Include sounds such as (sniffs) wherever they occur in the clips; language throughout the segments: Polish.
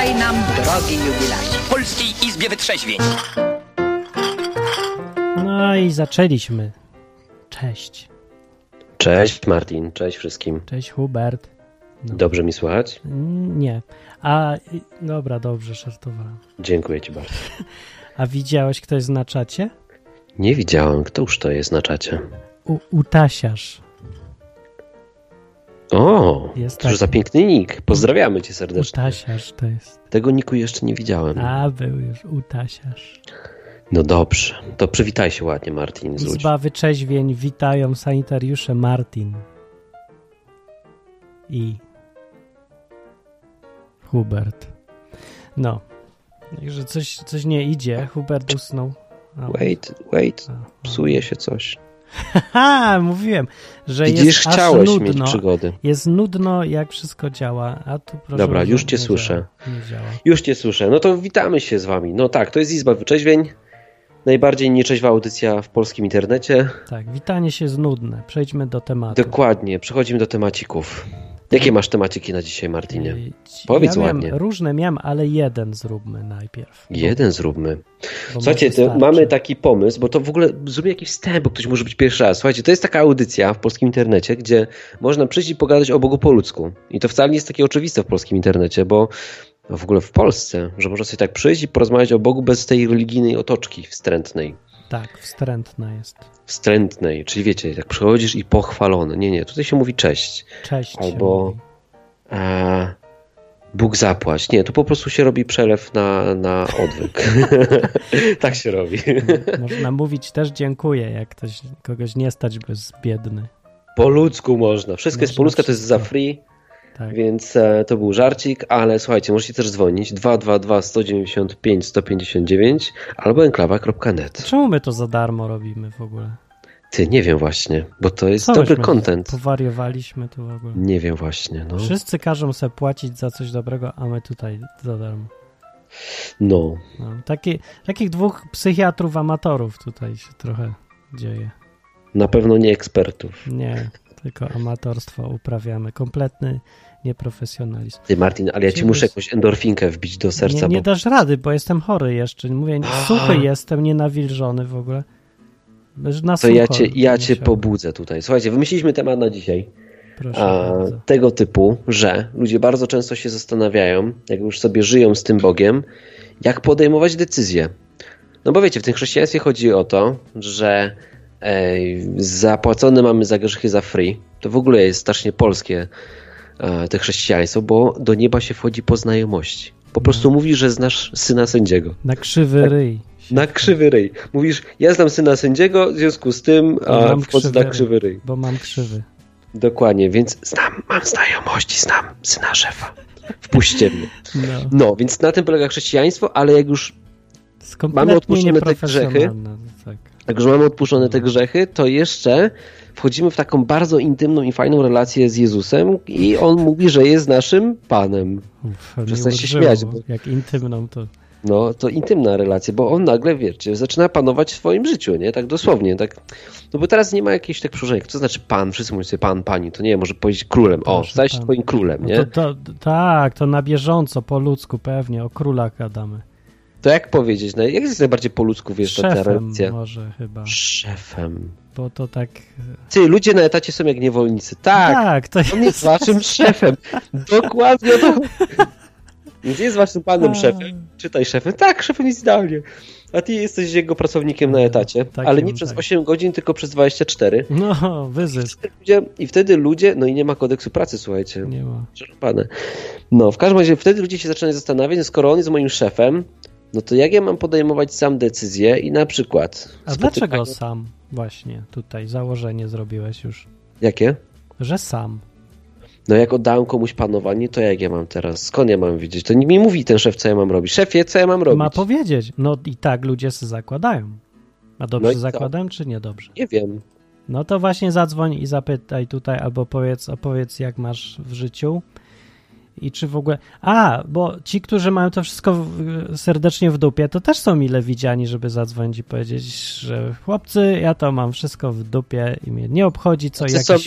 Witaj nam, drogi jubilacie. W Polskiej Izbie Wytrzeźwień. No i zaczęliśmy. Cześć. Cześć Martin, cześć wszystkim. Cześć Hubert. No. Dobrze mi słychać? Mm, Nie. A, dobra, dobrze, żartowałem. Dziękuję ci bardzo. (laughs) A widziałeś, kto jest na czacie? Nie widziałem, kto już to jest na czacie. U, utasiarz. O, Jest cóż tak. za piękny nick. Pozdrawiamy cię serdecznie. Utasiarz to jest. Tego niku jeszcze nie widziałem. A, był już utasiarz. No dobrze, to przywitaj się ładnie Martin z. Izba Wyczeźwień witają sanitariusze Martin i Hubert. No, także coś, coś nie idzie. Hubert usnął. A, Wait, wait, a, a. psuje się coś. (laughs) Haha, mówiłem, że Widzisz, jest aż chciałeś mieć nudno. przygody. Jest nudno, jak wszystko działa, a tu proszę Dobra, już cię słyszę. Działa. Już cię słyszę. No to witamy się z wami. No tak, to jest Izba Wyczeźwień. Najbardziej nieczeźwa audycja w polskim internecie. Tak, witanie się jest nudne. Przejdźmy do tematu. Dokładnie, przechodzimy do temacików. Jakie masz temaciki na dzisiaj, Martinie? Powiedz ja miałem, ładnie. Różne miałem, ale jeden zróbmy najpierw. Jeden zróbmy. bo Słuchajcie, mamy taki pomysł, bo to w ogóle zróbmy jakiś wstęp, bo ktoś może być pierwszy raz. Słuchajcie, to jest taka audycja w polskim internecie, gdzie można przyjść i pogadać o Bogu po ludzku. I to wcale nie jest takie oczywiste w polskim internecie, bo w ogóle w Polsce, że można sobie tak przyjść i porozmawiać o Bogu bez tej religijnej otoczki wstrętnej. Tak, wstrętna jest. Wstrętnej, czyli wiecie, jak przychodzisz i pochwalony. Nie, nie, tutaj się mówi cześć. Cześć. Albo-. A, Bóg zapłać. Nie, tu po prostu się robi przelew na, na odwyk. (laughs) tak się robi. Można mówić też dziękuję, jak ktoś, kogoś nie stać, bo jest biedny. Po ludzku można. Wszystko jest Można po ludzku, to jest za free, Tak. więc e, to był żarcik, ale słuchajcie, możecie też dzwonić 222 195 159 albo enklawa.net. Czemu my to za darmo robimy w ogóle? Ty, nie wiem właśnie, bo to jest Co dobry content. Powariowaliśmy tu w ogóle. Nie wiem właśnie, no. Wszyscy każą sobie płacić za coś dobrego, a my tutaj za darmo. No, No, taki, takich dwóch psychiatrów amatorów tutaj się trochę dzieje. na pewno nie ekspertów. Nie, tylko amatorstwo uprawiamy. Kompletny nieprofesjonalizm. Ty, Martin, ale ja ci muszę jakąś endorfinkę wbić do serca, Nie, nie bo dasz rady, bo jestem chory jeszcze. Mówię, suchy jestem, nienawilżony w ogóle. Na to ja cię, ja cię musiałem. pobudzę tutaj. Słuchajcie, wymyśliliśmy temat na dzisiaj. Proszę a, tego typu, że ludzie bardzo często się zastanawiają, jak już sobie żyją z tym Bogiem, jak podejmować decyzje. No bo wiecie, w tym chrześcijaństwie chodzi o to, że ej, zapłacone mamy za grzechy za free. To w ogóle jest strasznie polskie e, te chrześcijaństwo, bo do nieba się wchodzi po znajomości. Po prostu No. mówisz, że znasz syna sędziego. Na krzywy tak. ryj. Na krzywy ryj. Mówisz, ja znam syna sędziego, w związku z tym a, wchodzę krzywy na krzywy ryj. Bo mam krzywy. Dokładnie, więc znam, mam znajomości, znam syna szefa. Wpuśćcie mnie. No. No, więc na tym polega chrześcijaństwo, ale jak już, kompletnie odpuszczone te grzechy. Jak już mamy odpuszczone te grzechy, to jeszcze wchodzimy w taką bardzo intymną i fajną relację z Jezusem i On mówi, że jest naszym Panem. Przestań się śmiać, bo- Jak intymną to. No, to intymna relacja, bo On nagle, wiecie, zaczyna panować w swoim życiu, nie? Tak dosłownie, tak. No bo teraz nie ma jakichś tak przyrzeczeń. Co znaczy Pan? Wszyscy mówią sobie Pan, Pani. To nie, może powiedzieć królem. O, Proszę się pana. twoim królem, No nie? to, to, tak, to na bieżąco, po ludzku pewnie, o królach gadamy. To jak powiedzieć? No, jak jest najbardziej po ludzku, wiesz, ta Szefem relacja? może chyba, Szefem. bo to tak... Ty, ludzie na etacie są jak niewolnicy. Tak, Tak, to on jest waszym szefem. Dokładnie to. Gdzie jest waszym panem Tak. szefem? Czytaj szefem. Tak, szefem jest idealnie. A ty jesteś jego pracownikiem na etacie, Takim, ale nie przez tak. 8 godzin, tylko przez 24. No, wyzysk. I wtedy ludzie, no i nie ma kodeksu pracy, słuchajcie. Nie ma. Przerwane. No, w każdym razie wtedy ludzie się zaczynają zastanawiać, no skoro on jest moim szefem, no to jak ja mam podejmować sam decyzje i na przykład... A spotykanie- dlaczego sam właśnie tutaj założenie zrobiłeś już? Jakie? Że sam. No jak oddałem komuś panowanie, to jak ja mam teraz? Skąd ja mam wiedzieć? To nie mi mówi ten szef, co ja mam robić. Szefie, co ja mam robić? Ma powiedzieć. No i tak ludzie się zakładają. A dobrze No zakładam, czy niedobrze? Nie wiem. No to właśnie zadzwoń i zapytaj tutaj, albo powiedz, opowiedz, jak masz w życiu i czy w ogóle. A, bo ci, którzy mają to wszystko w- serdecznie w dupie, to też są mile widziani, żeby zadzwonić i powiedzieć, że chłopcy, ja to mam wszystko w dupie i mnie nie obchodzi, co są jakiś.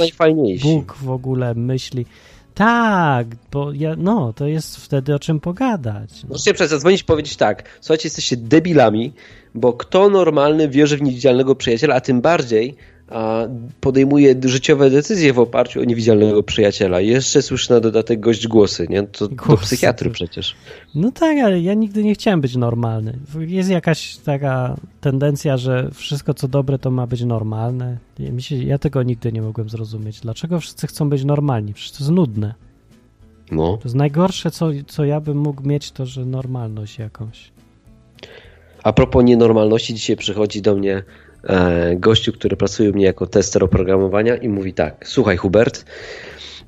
Bóg w ogóle myśli. Tak, bo ja, no, to jest wtedy o czym pogadać. No. Możecie przez zadzwonić i powiedzieć tak, słuchajcie, jesteście debilami, bo kto normalny wierzy w niewidzialnego przyjaciela, a tym bardziej podejmuje życiowe decyzje w oparciu o niewidzialnego przyjaciela. Jeszcze słyszę na dodatek gość głosy, nie? To głosy. do psychiatry przecież. No tak, ale ja nigdy nie chciałem być normalny. Jest jakaś taka tendencja, że wszystko co dobre to ma być normalne. Ja, się, ja tego nigdy nie mogłem zrozumieć. Dlaczego wszyscy chcą być normalni? Przecież to jest nudne. No. To jest najgorsze, co, co ja bym mógł mieć, to że normalność jakąś. A propos nienormalności, dzisiaj przychodzi do mnie gościu, który pracuje u mnie jako tester oprogramowania i mówi tak, słuchaj Hubert,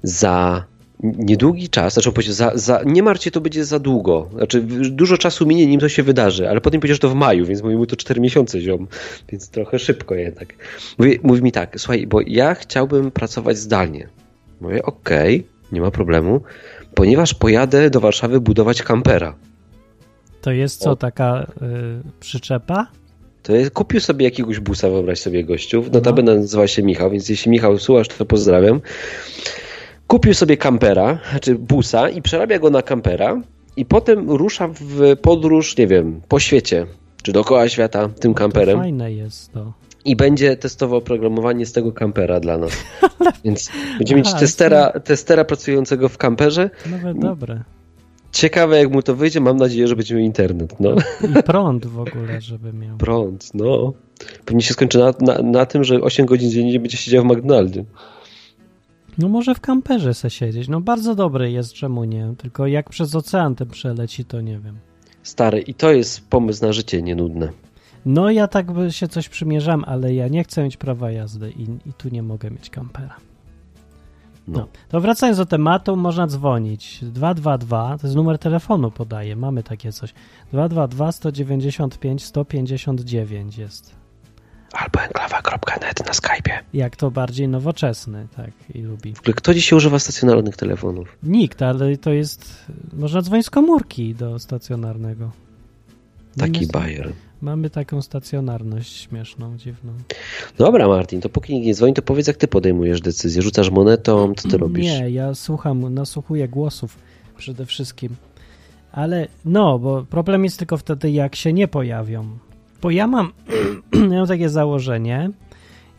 za niedługi czas, znaczy powiedzieć, za, za, nie martwcie, to będzie za długo. Znaczy, dużo czasu minie, nim to się wydarzy, ale potem powiedział, że to w maju, więc mówi mu to 4 miesiące ziom, więc trochę szybko jednak. Mówi, mówi mi tak, słuchaj, bo ja chciałbym pracować zdalnie. Mówię, okej, okay, nie ma problemu, ponieważ pojadę do Warszawy budować kampera. To jest co, taka y, przyczepa? To jest, kupił sobie jakiegoś busa, wyobraź sobie gościów. Notabene no. nazywa się Michał, więc jeśli Michał słuchasz, to pozdrawiam. Kupił sobie kampera, znaczy busa i przerabia go na kampera i potem rusza w podróż, nie wiem, po świecie, czy dookoła świata tym no kamperem. fajne jest to. I będzie testował oprogramowanie z tego kampera dla nas. (laughs) Więc będziemy mieć testera, testera pracującego w kamperze. Nawet dobre. Ciekawe, jak mu to wyjdzie. Mam nadzieję, że będzie miał internet. No. I prąd w ogóle, żeby miał. Prąd, no. Pewnie się skończy na, na, na tym, że 8 godzin dziennie będzie siedział w McDonaldzie. No może w kamperze se siedzieć. No bardzo dobry jest, czemu nie? Tylko jak przez ocean ten przeleci, to nie wiem. Stary, i to jest pomysł na życie nienudne. No ja tak by się coś przymierzam, ale ja nie chcę mieć prawa jazdy i, i tu nie mogę mieć kampera. No. no. To wracając do tematu, można dzwonić. 222, to jest numer telefonu podaję, mamy takie coś. 222 195 159 jest. Albo enklawa.net na Skype'ie. Jak to bardziej nowoczesny, tak, i lubi. W ogóle kto dzisiaj używa stacjonarnych telefonów? Nikt, ale to jest, można dzwonić z komórki do stacjonarnego. Taki bajer. Mamy taką stacjonarność śmieszną, dziwną. Dobra, Martin, to póki nikt nie dzwoni, to powiedz, jak ty podejmujesz decyzję. Rzucasz monetą, co ty robisz? Nie, ja słucham, nasłuchuję głosów przede wszystkim. Ale no, bo problem jest tylko wtedy, jak się nie pojawią. Bo ja mam, (clears throat) ja mam takie założenie,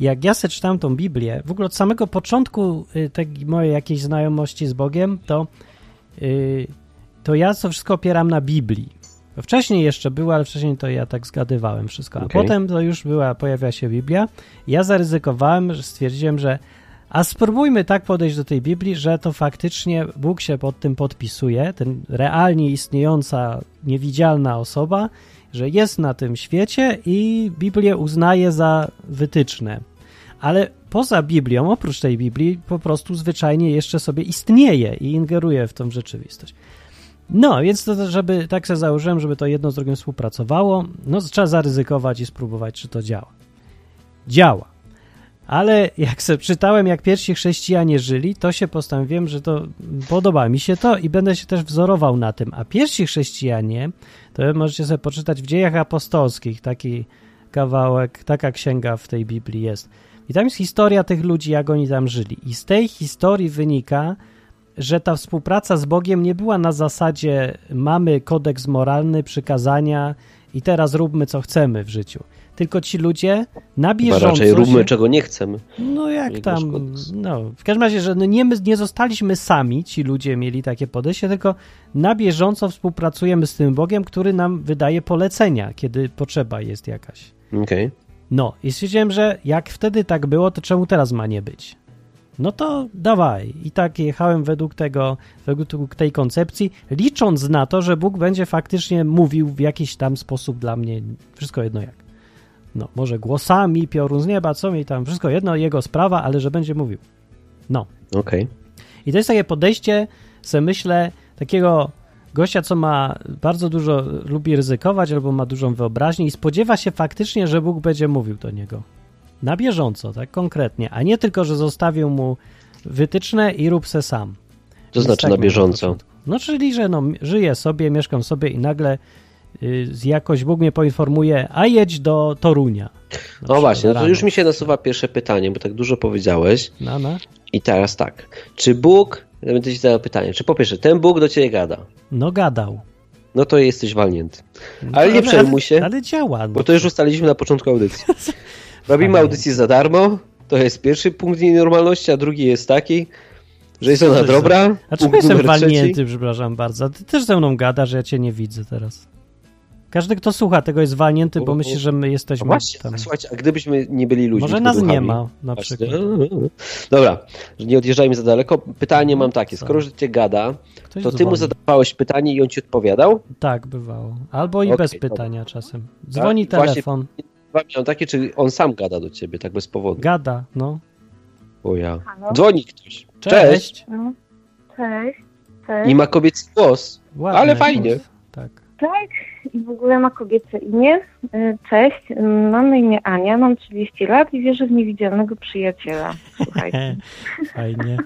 jak ja sobie czytam tą Biblię, w ogóle od samego początku y, tej mojej jakiejś znajomości z Bogiem, to, yy, to ja to wszystko opieram na Biblii. Wcześniej jeszcze było, ale wcześniej to ja tak zgadywałem wszystko. A okay. potem to już była, pojawia się Biblia. Ja zaryzykowałem, że stwierdziłem, że a spróbujmy tak podejść do tej Biblii, że to faktycznie Bóg się pod tym podpisuje, ten realnie istniejąca, niewidzialna osoba, że jest na tym świecie i Biblię uznaje za wytyczne. Ale poza Biblią, oprócz tej Biblii, po prostu zwyczajnie jeszcze sobie istnieje i ingeruje w tą rzeczywistość. No, więc to, żeby tak sobie założyłem, żeby to jedno z drugim współpracowało, no trzeba zaryzykować i spróbować, czy to działa. Działa. Ale jak sobie czytałem, jak pierwsi chrześcijanie żyli, to się postanowiłem, że to podoba mi się to i będę się też wzorował na tym. A pierwsi chrześcijanie, to możecie sobie poczytać w dziejach apostolskich, taki kawałek, taka księga w tej Biblii jest. I tam jest historia tych ludzi, jak oni tam żyli. I z tej historii wynika, że ta współpraca z Bogiem nie była na zasadzie mamy kodeks moralny, przykazania i teraz róbmy co chcemy w życiu. Tylko ci ludzie na bieżąco... Chyba raczej róbmy się... czego nie chcemy. No jak tam... No, w każdym razie, że no nie, nie zostaliśmy sami, ci ludzie mieli takie podejście, tylko na bieżąco współpracujemy z tym Bogiem, który nam wydaje polecenia, kiedy potrzeba jest jakaś. Okej. Okay. No i stwierdziłem, że jak wtedy tak było, to czemu teraz ma nie być? No to dawaj. I tak jechałem według tego, według tej koncepcji, licząc na to, że Bóg będzie faktycznie mówił w jakiś tam sposób dla mnie, wszystko jedno jak. No, może głosami, piorun z nieba, co mi tam, wszystko jedno, jego sprawa, ale że będzie mówił. No. Okej. Okay. I to jest takie podejście, se myślę, takiego gościa, co ma bardzo dużo, lubi ryzykować albo ma dużą wyobraźnię i spodziewa się faktycznie, że Bóg będzie mówił do niego. Na bieżąco, tak konkretnie, a nie tylko, że zostawił mu wytyczne i rób se sam. To znaczy tak na bieżąco? No, czyli, że no, żyję sobie, mieszkam sobie i nagle y, jakoś Bóg mnie poinformuje, a jedź do Torunia. No właśnie, no to już mi się nasuwa pierwsze pytanie, bo tak dużo powiedziałeś. No, no. I teraz tak, czy Bóg Ja będę ci zadał pytanie. Czy po pierwsze, ten Bóg do ciebie gada? No gadał. No to jesteś walnięty. No, Ale nie przejmuj się. Ale działa. No. Bo to już ustaliliśmy na początku audycji. (laughs) Robimy audycję za darmo. To jest pierwszy punkt nienormalności, a drugi jest taki, że jest ona dobra. A czemu jestem numer trzeci. walnięty, przepraszam bardzo? Ty też ze mną gadasz, że ja cię nie widzę teraz. Każdy, kto słucha tego jest walnięty, bo myśli, że my No jesteśmy właśnie, tam. słuchajcie, a gdybyśmy nie byli ludźmi, Może nas nie ma na Właśnie. przykład. Dobra, że nie odjeżdżajmy za daleko. Pytanie mam takie, skoro że cię gada, Ktoś to ty mu dzwoni. zadawałeś pytanie i on ci odpowiadał? Tak, bywało. Albo i Okej, bez dobra. pytania czasem. Dzwoni Tak, właśnie- Dwa miałem takie, czy on sam gada do ciebie, tak bez powodu? gada, no. O ja. Halo? Dzwoni ktoś. Cześć. No. Cześć. Cześć. I ma kobiecy głos. Ładny Ale fajnie. głos. Tak. Tak, i w ogóle ma kobiece imię. Y, Cześć, y, mam na imię Ania, mam 30 lat i wierzę w niewidzialnego przyjaciela. Słuchajcie. (laughs) Fajnie.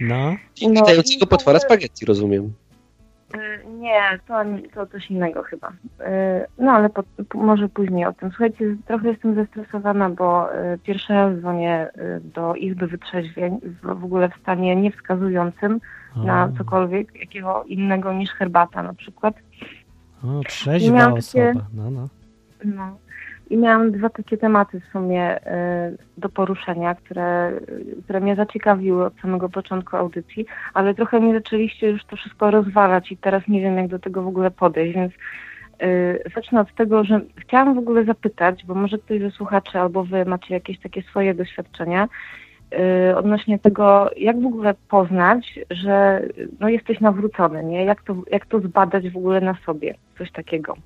No. I No Czytającego i potwora ogóle- spaghetti, rozumiem. Y, Nie, to, to coś innego chyba. Y, No ale po, może później o tym. Słuchajcie, trochę jestem zestresowana, bo y, pierwszy raz dzwonię do Izby Wytrzeźwień w, ogóle w stanie niewskazującym na O, cokolwiek jakiego innego niż herbata na przykład. o trzeźwa osoba. takie- No, no. No. I miałam dwa takie tematy w sumie y, do poruszenia, które, które mnie zaciekawiły od samego początku audycji, ale trochę mi zaczęliście już to wszystko rozwalać i teraz nie wiem, jak do tego w ogóle podejść, więc y, zacznę od tego, że chciałam w ogóle zapytać, bo może ktoś ze słuchaczy albo wy macie jakieś takie swoje doświadczenia y, odnośnie tego, jak w ogóle poznać, że no, jesteś nawrócony, nie? Jak to, jak to zbadać w ogóle na sobie, coś takiego.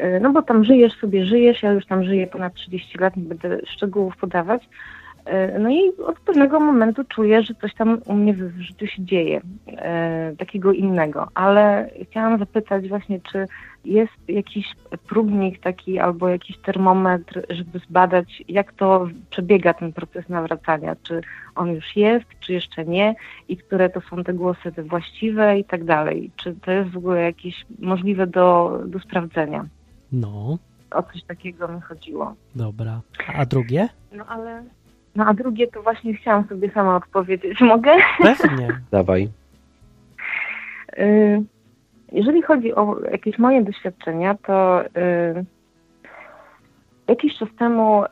Y, No bo tam żyjesz sobie, żyjesz, ja już tam żyję ponad 30 lat, nie będę szczegółów podawać. Y, No i od pewnego momentu czuję, że coś tam u mnie w życiu się dzieje, y, takiego innego. Ale chciałam zapytać właśnie, czy jest jakiś próbnik taki albo jakiś termometr, żeby zbadać, jak to przebiega ten proces nawracania. Czy on już jest, czy jeszcze nie i które to są te głosy te właściwe i tak dalej. Czy to jest w ogóle jakieś możliwe do, do sprawdzenia? No, O coś takiego mi chodziło. dobra. A drugie? No ale. No a drugie to właśnie chciałam sobie sama odpowiedzieć. (laughs) Mogę? Pewnie. Dawaj. Y, Jeżeli chodzi o jakieś moje doświadczenia, to y, jakiś czas temu y,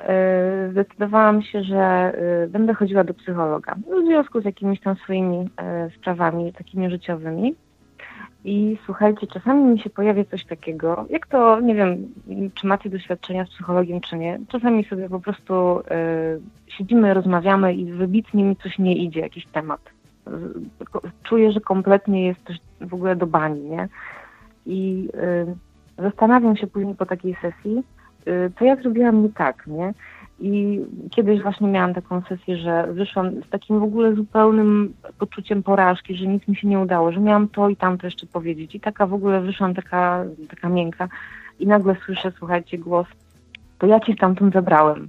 zdecydowałam się, że będę chodziła do psychologa w związku z jakimiś tam swoimi sprawami takimi życiowymi. I słuchajcie, czasami mi się pojawia coś takiego, jak to, nie wiem, czy macie doświadczenia z psychologiem, czy nie. Czasami sobie po prostu y, siedzimy, rozmawiamy i wybitnie mi coś nie idzie, jakiś temat. Ko- Czuję, że kompletnie jest coś w ogóle do bani, nie? I y, zastanawiam się później po takiej sesji, y, co ja zrobiłam nie tak, nie? I kiedyś właśnie miałam taką sesję, że wyszłam z takim w ogóle zupełnym poczuciem porażki, że nic mi się nie udało, że miałam to i tamto jeszcze powiedzieć. I taka w ogóle wyszłam taka, taka miękka i nagle słyszę, słuchajcie, głos, to ja cię stamtąd zabrałem.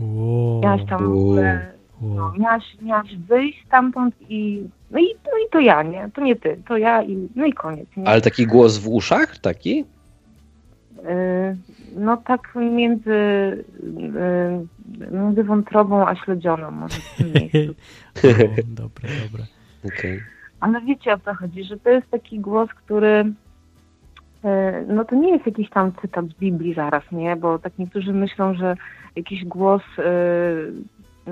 Wow, Miałaś tam w ogóle, wow. no, miałaś, miałaś wyjść stamtąd i no i, no i to ja, nie? To nie ty, to ja i no i koniec, nie? Ale taki głos w uszach? Taki? No tak między, między wątrobą a śledzioną może w tym miejscu. (laughs) O, Dobre, dobre. Okej. Ale wiecie o co chodzi, że to jest taki głos, który e, no to nie jest jakiś tam cytat z Biblii zaraz, nie? Bo tak niektórzy myślą, że jakiś głos, e,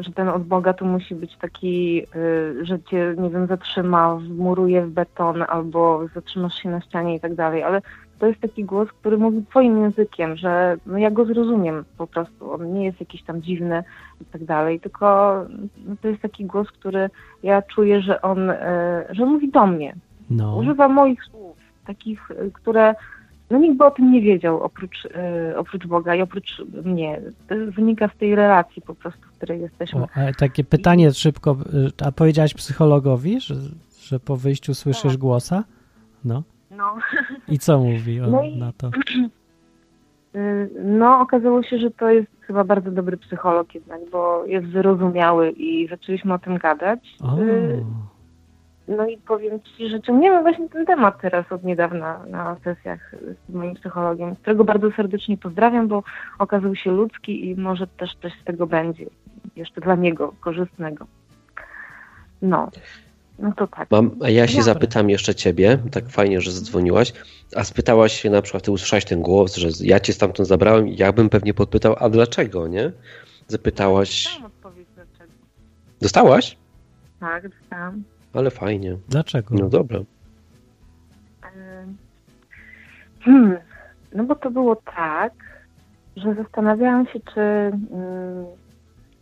że ten od Boga to musi być taki, e, że cię, nie wiem, zatrzyma, wmuruje w beton albo zatrzymasz się na ścianie i tak dalej, ale to jest taki głos, który mówi twoim językiem, że no ja go zrozumiem po prostu, on nie jest jakiś tam dziwny i tak dalej, tylko no, to jest taki głos, który ja czuję, że on, e, że mówi do mnie. No, Używa moich słów, takich, e, które no nikt by o tym nie wiedział oprócz, e, oprócz Boga i oprócz mnie. To wynika z tej relacji po prostu, w której jesteśmy. o, takie pytanie szybko. y, A powiedziałaś psychologowi, że, że po wyjściu słyszysz Tak. głosa? No. No. I co mówi on No i- na to? (clears throat) Y, No, okazało się, że to jest chyba bardzo dobry psycholog jednak, bo jest wyrozumiały i zaczęliśmy o tym gadać. O, Y, No i powiem Ci, że ciągniemy właśnie ten temat teraz od niedawna na sesjach z moim psychologiem, którego bardzo serdecznie pozdrawiam, bo okazał się ludzki i może też coś z tego będzie jeszcze dla niego korzystnego. No. No to tak. Mam, a ja się Dobra. zapytam jeszcze ciebie, tak fajnie, że zadzwoniłaś, a spytałaś się na przykład, ty usłyszałeś ten głos, że ja cię stamtąd zabrałem i ja bym pewnie podpytał, a dlaczego, nie? Zapytałaś, Dostałam odpowiedź dlaczego. dostałaś? Tak, dostałam. Ale fajnie. Dlaczego? No dobra. Hmm, no bo to było tak, że zastanawiałam się, czy, ym,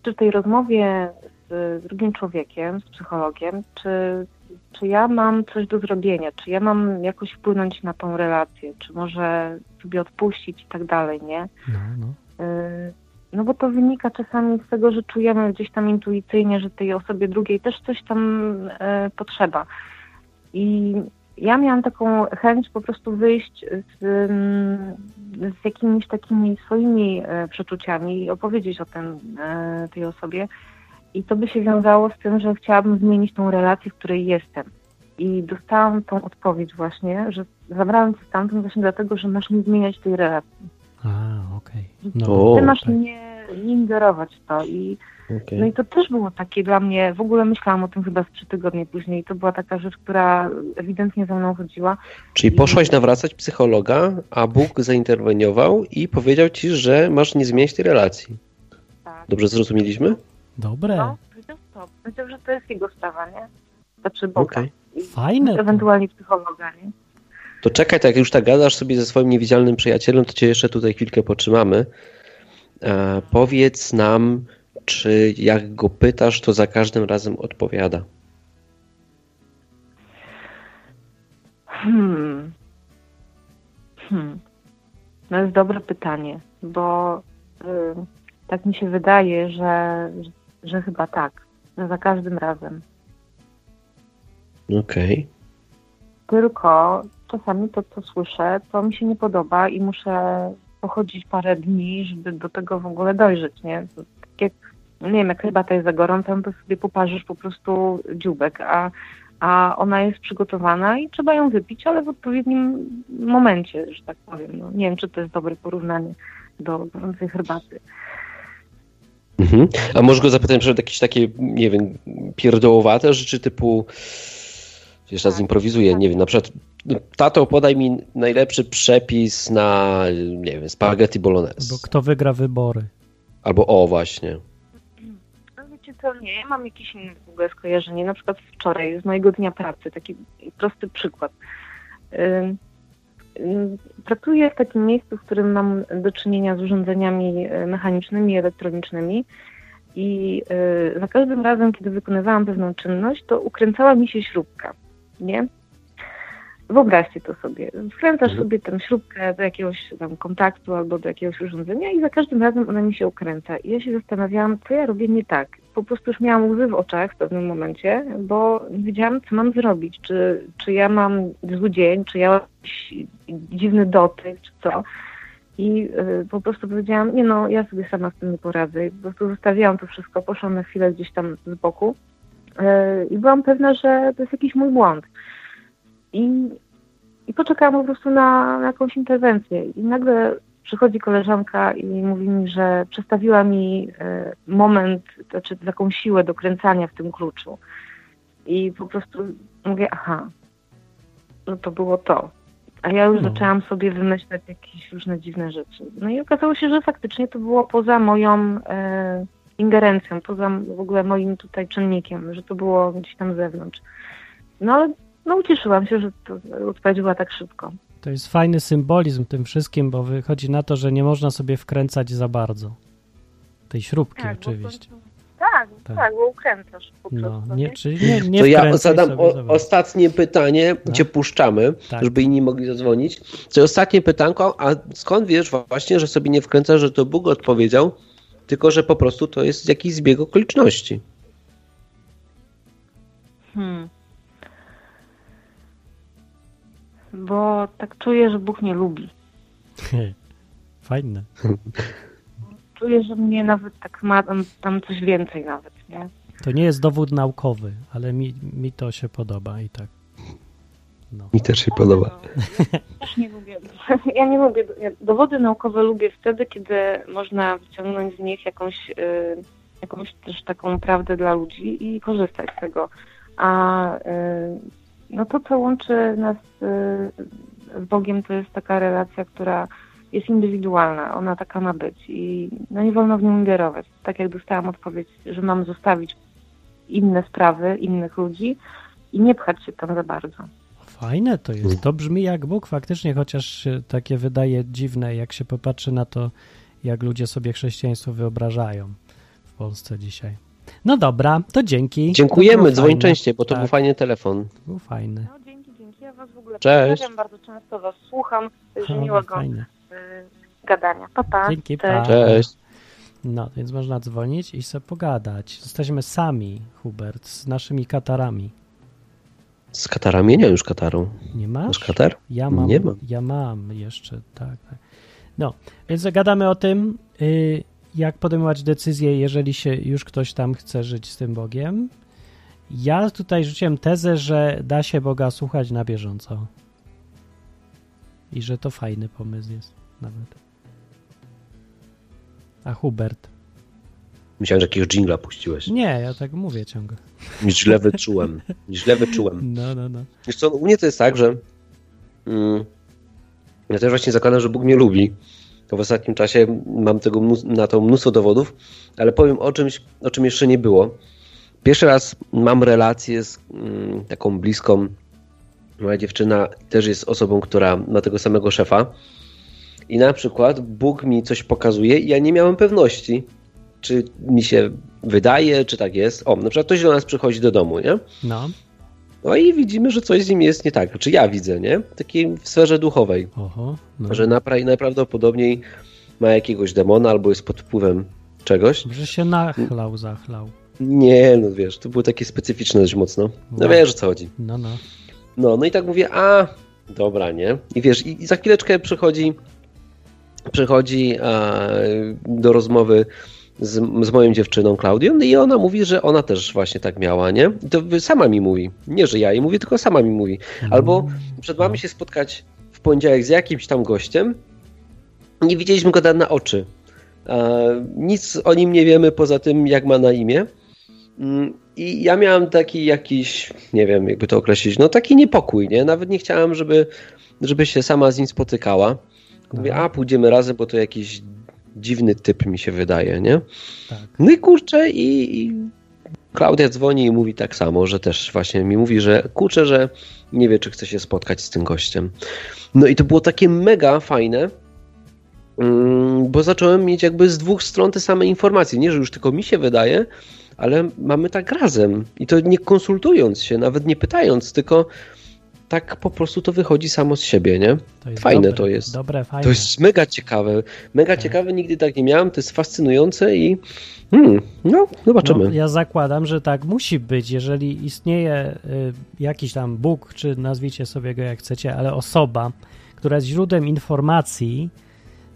czy w tej rozmowie z drugim człowiekiem, z psychologiem, czy, czy ja mam coś do zrobienia, czy ja mam jakoś wpłynąć na tą relację, czy może sobie odpuścić i tak dalej, nie? No, no. Yy, No bo to wynika czasami z tego, że czujemy gdzieś tam intuicyjnie, że tej osobie drugiej też coś tam e, potrzeba. I ja miałam taką chęć po prostu wyjść z, mm, z jakimiś takimi swoimi e, przeczuciami i opowiedzieć o tym e, tej osobie. I to by się wiązało z tym, że chciałabym zmienić tą relację, w której jestem. I dostałam tą odpowiedź właśnie, że zabrałam cię stamtąd właśnie dlatego, że masz nie zmieniać tej relacji. A, okej. O, Ty masz tak. nie, nie ingerować w to i Okej. no i to też było takie dla mnie, w ogóle myślałam o tym chyba z trzy tygodnie później. To była taka rzecz, która ewidentnie za mną chodziła. Czyli poszłaś nawracać psychologa, a Bóg zainterweniował i powiedział ci, że masz nie zmieniać tej relacji. Tak. Dobrze zrozumieliśmy? Dobre. No, powiedział że to jest jego sprawa, nie? Znaczy Boga. I Fajne to. Ewentualnie psychologa, nie? To czekaj, tak jak już tak gadasz sobie ze swoim niewidzialnym przyjacielem, to cię jeszcze tutaj chwilkę potrzymamy. E, powiedz nam, czy jak go pytasz, to za każdym razem odpowiada. Hmm. Hmm. To jest dobre pytanie, bo y, tak mi się wydaje, że, że chyba tak. Że za każdym razem. Okej. Tylko czasami to, co słyszę, to mi się nie podoba i muszę pochodzić parę dni, żeby do tego w ogóle dojrzeć, nie? To tak jak, nie wiem, jak herbata jest za gorąca, no to sobie poparzysz po prostu dzióbek, a, a ona jest przygotowana i trzeba ją wypić, ale w odpowiednim momencie, że tak powiem. No, nie wiem, czy to jest dobre porównanie do gorącej herbaty. Mhm. A może go zapytać na przykład jakieś takie, nie wiem, pierdołowate rzeczy typu, wiesz, Tak. raz improwizuję, nie wiem, na przykład no, tato, podaj mi najlepszy przepis na, nie wiem, spaghetti bolognese. Bo kto wygra wybory? Albo o, właśnie. No wiecie co, nie, ja mam jakieś inne w ogóle skojarzenie. Na przykład wczoraj z mojego dnia pracy, taki prosty przykład. Ym, Pracuję w takim miejscu, w którym mam do czynienia z urządzeniami e, mechanicznymi, elektronicznymi i y, za każdym razem, kiedy wykonywałam pewną czynność, to ukręcała mi się śrubka, nie? Wyobraźcie to sobie. Wkręcasz Mhm. sobie tę śrubkę do jakiegoś tam kontaktu albo do jakiegoś urządzenia i za każdym razem ona mi się ukręca. I ja się zastanawiałam, co ja robię nie tak. Po prostu już miałam łzy w oczach w pewnym momencie, bo nie wiedziałam, co mam zrobić. Czy, czy ja mam zły dzień, czy ja jakiś dziwny dotyk, czy co. I y, po prostu powiedziałam, nie no, ja sobie sama z tym nie poradzę. I po prostu zostawiłam to wszystko, poszłam na chwilę gdzieś tam z boku y, i byłam pewna, że to jest jakiś mój błąd. I, i poczekałam po prostu na, na jakąś interwencję. I nagle przychodzi koleżanka i mówi mi, że przestawiła mi e, moment, znaczy taką siłę do kręcania w tym kluczu. I po prostu mówię, aha, no to było to. A ja już No. zaczęłam sobie wymyślać jakieś różne dziwne rzeczy. No i okazało się, że faktycznie to było poza moją e, ingerencją, poza w ogóle moim tutaj czynnikiem, że to było gdzieś tam z zewnątrz. No ale no ucieszyłam się, że to odpowiedź była tak szybko. To jest fajny symbolizm tym wszystkim, bo wychodzi na to, że nie można sobie wkręcać za bardzo. Tej śrubki bo oczywiście. to- Tak, Tak. tak, bo ukręcasz po No, prostu. nie, nie? czyli nie, nie to ja zadam o, ostatnie pytanie, No. gdzie puszczamy, Tak. żeby inni mogli zadzwonić. To ostatnie pytanko, a skąd wiesz właśnie, że sobie nie wkręcasz, że to Bóg odpowiedział, tylko że po prostu to jest jakiś zbieg okoliczności. Hmm. Bo tak czuję, że Bóg nie lubi. (laughs) Fajne. (laughs) Czuję, że mnie nawet tak ma tam, tam coś więcej nawet, nie? To nie jest dowód naukowy, ale mi, mi to się podoba i tak. No. Mi też się podoba. Też nie lubię. Ja nie lubię. Dowody naukowe lubię wtedy, kiedy można wyciągnąć z nich jakąś, y, jakąś też taką prawdę dla ludzi i korzystać z tego. A y, no to, co łączy nas y, z Bogiem, to jest taka relacja, która jest indywidualna, ona taka ma być i no nie wolno w nią ingerować. Tak jak dostałam odpowiedź, że mam zostawić inne sprawy, innych ludzi i nie pchać się tam za bardzo. Fajne to jest. To brzmi jak Bóg faktycznie, chociaż się takie wydaje dziwne, jak się popatrzy na to, jak ludzie sobie chrześcijaństwo wyobrażają w Polsce dzisiaj. No dobra, to dzięki. To Dziękujemy, było dzwoń częściej, bo to Tak, był fajny telefon. Był fajny. No dzięki, dzięki. Ja was w ogóle Cześć. bardzo często was słucham. Także O, miłego fajne. Y, gadania. Pa, pa. Dzięki, Cześć. pa. Cześć. No, więc można dzwonić i sobie pogadać. Jesteśmy sami, Hubert, z naszymi katarami. Z katarami? Nie mam już kataru. Nie Masz masz? katar? Ja mam, Nie mam. ja mam jeszcze, tak. No, więc gadamy o tym, y, jak podejmować decyzje, jeżeli się już ktoś tam chce żyć z tym Bogiem. Ja tutaj rzuciłem tezę, że da się Boga słuchać na bieżąco. I że to fajny pomysł jest nawet. A Hubert? Myślałem, że jakiegoś jingla puściłeś. Nie, ja tak mówię ciągle. Źle wyczułem. Źle wyczułem. No, no, no. Wiesz co, u mnie to jest tak, że mm, ja też właśnie zakładam, że Bóg mnie lubi. To w ostatnim czasie mam tego na to mnóstwo dowodów, ale powiem o czymś, o czym jeszcze nie było. Pierwszy raz mam relację z mm, taką bliską. Moja dziewczyna też jest osobą, która ma tego samego szefa. I na przykład Bóg mi coś pokazuje i ja nie miałem pewności, czy mi się wydaje, czy tak jest. O, na przykład ktoś do nas przychodzi do domu, nie? No, No i widzimy, że coś z nim jest nie tak. Czy ja widzę, nie? Takiej w sferze duchowej. oho. No. Że napra- najprawdopodobniej ma jakiegoś demona albo jest pod wpływem czegoś. Że się nachlał, zachlał. Nie, no wiesz, to było takie specyficzne dość mocno. No No. wiesz o co chodzi. No, no. No, no i tak mówię, a dobra, nie? I wiesz, i, i za chwileczkę przychodzi przychodzi a, do rozmowy z, z moją dziewczyną Klaudią i ona mówi, że ona też właśnie tak miała, nie? I to sama mi mówi. Nie, że ja jej mówię, tylko sama mi mówi. Albo przed mamy się spotkać w poniedziałek z jakimś tam gościem. Nie widzieliśmy go na oczy. E, Nic o nim nie wiemy poza tym, jak ma na imię. I ja miałem taki jakiś, nie wiem, jakby to określić, no taki niepokój, nie? Nawet nie chciałem, żeby, żeby się sama z nim spotykała. Mówię, a pójdziemy razem, bo to jakiś dziwny typ mi się wydaje, nie? Tak. No i kurczę, i, i Klaudia dzwoni i mówi tak samo, że też właśnie mi mówi, że kurczę, że nie wie, czy chce się spotkać z tym gościem. No i to było takie mega fajne, mm, bo zacząłem mieć jakby z dwóch stron te same informacje. Nie, że już tylko mi się wydaje, ale mamy tak razem. I to nie konsultując się, nawet nie pytając, tylko tak po prostu to wychodzi samo z siebie, nie? To Fajne dobre, to jest. Dobre, fajne. To jest mega ciekawe. Mega Tak. ciekawe, nigdy tak nie miałem, to jest fascynujące i hmm, no, zobaczymy. No, ja zakładam, że tak musi być, jeżeli istnieje y, jakiś tam Bóg, czy nazwijcie sobie go jak chcecie, ale osoba, która jest źródłem informacji,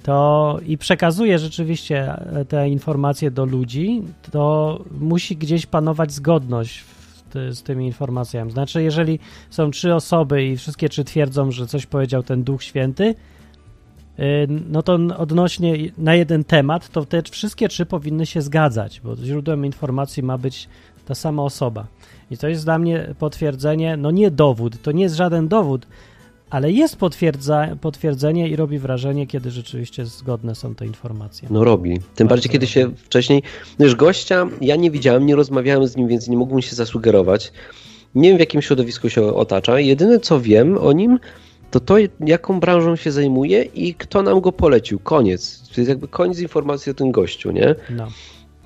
to i przekazuje rzeczywiście e, te informacje do ludzi, to musi gdzieś panować zgodność ty, z tymi informacjami. Znaczy, jeżeli są trzy osoby i wszystkie trzy twierdzą, że coś powiedział ten Duch Święty, y, no to odnośnie na jeden temat, to te wszystkie trzy powinny się zgadzać, bo źródłem informacji ma być ta sama osoba. I to jest dla mnie potwierdzenie, no nie dowód, to nie jest żaden dowód, ale jest potwierdza, potwierdzenie i robi wrażenie, kiedy rzeczywiście zgodne są te informacje. No robi. Tym bardziej, kiedy się wcześniej. No już gościa ja nie widziałem, nie rozmawiałem z nim, więc nie mógłbym się zasugerować. Nie wiem, w jakim środowisku się otacza. Jedyne, co wiem o nim, to to, jaką branżą się zajmuje i kto nam go polecił. Koniec. To jest jakby koniec informacji o tym gościu, nie? No.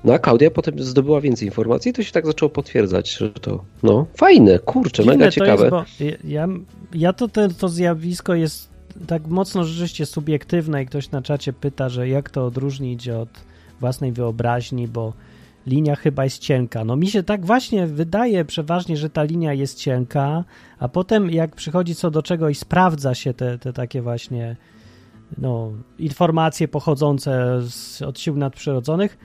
No a Klaudia potem zdobyła więcej informacji i to się tak zaczęło potwierdzać, że to, no, fajne, kurczę, Dziwne mega ciekawe. Jest, bo ja, ja to, to, to zjawisko jest tak mocno rzeczywiście subiektywne i ktoś na czacie pyta, że jak to odróżnić od własnej wyobraźni, bo linia chyba jest cienka. No mi się tak właśnie wydaje przeważnie, że ta linia jest cienka, a potem jak przychodzi co do czego i sprawdza się te, te takie właśnie no, informacje pochodzące z, od sił nadprzyrodzonych,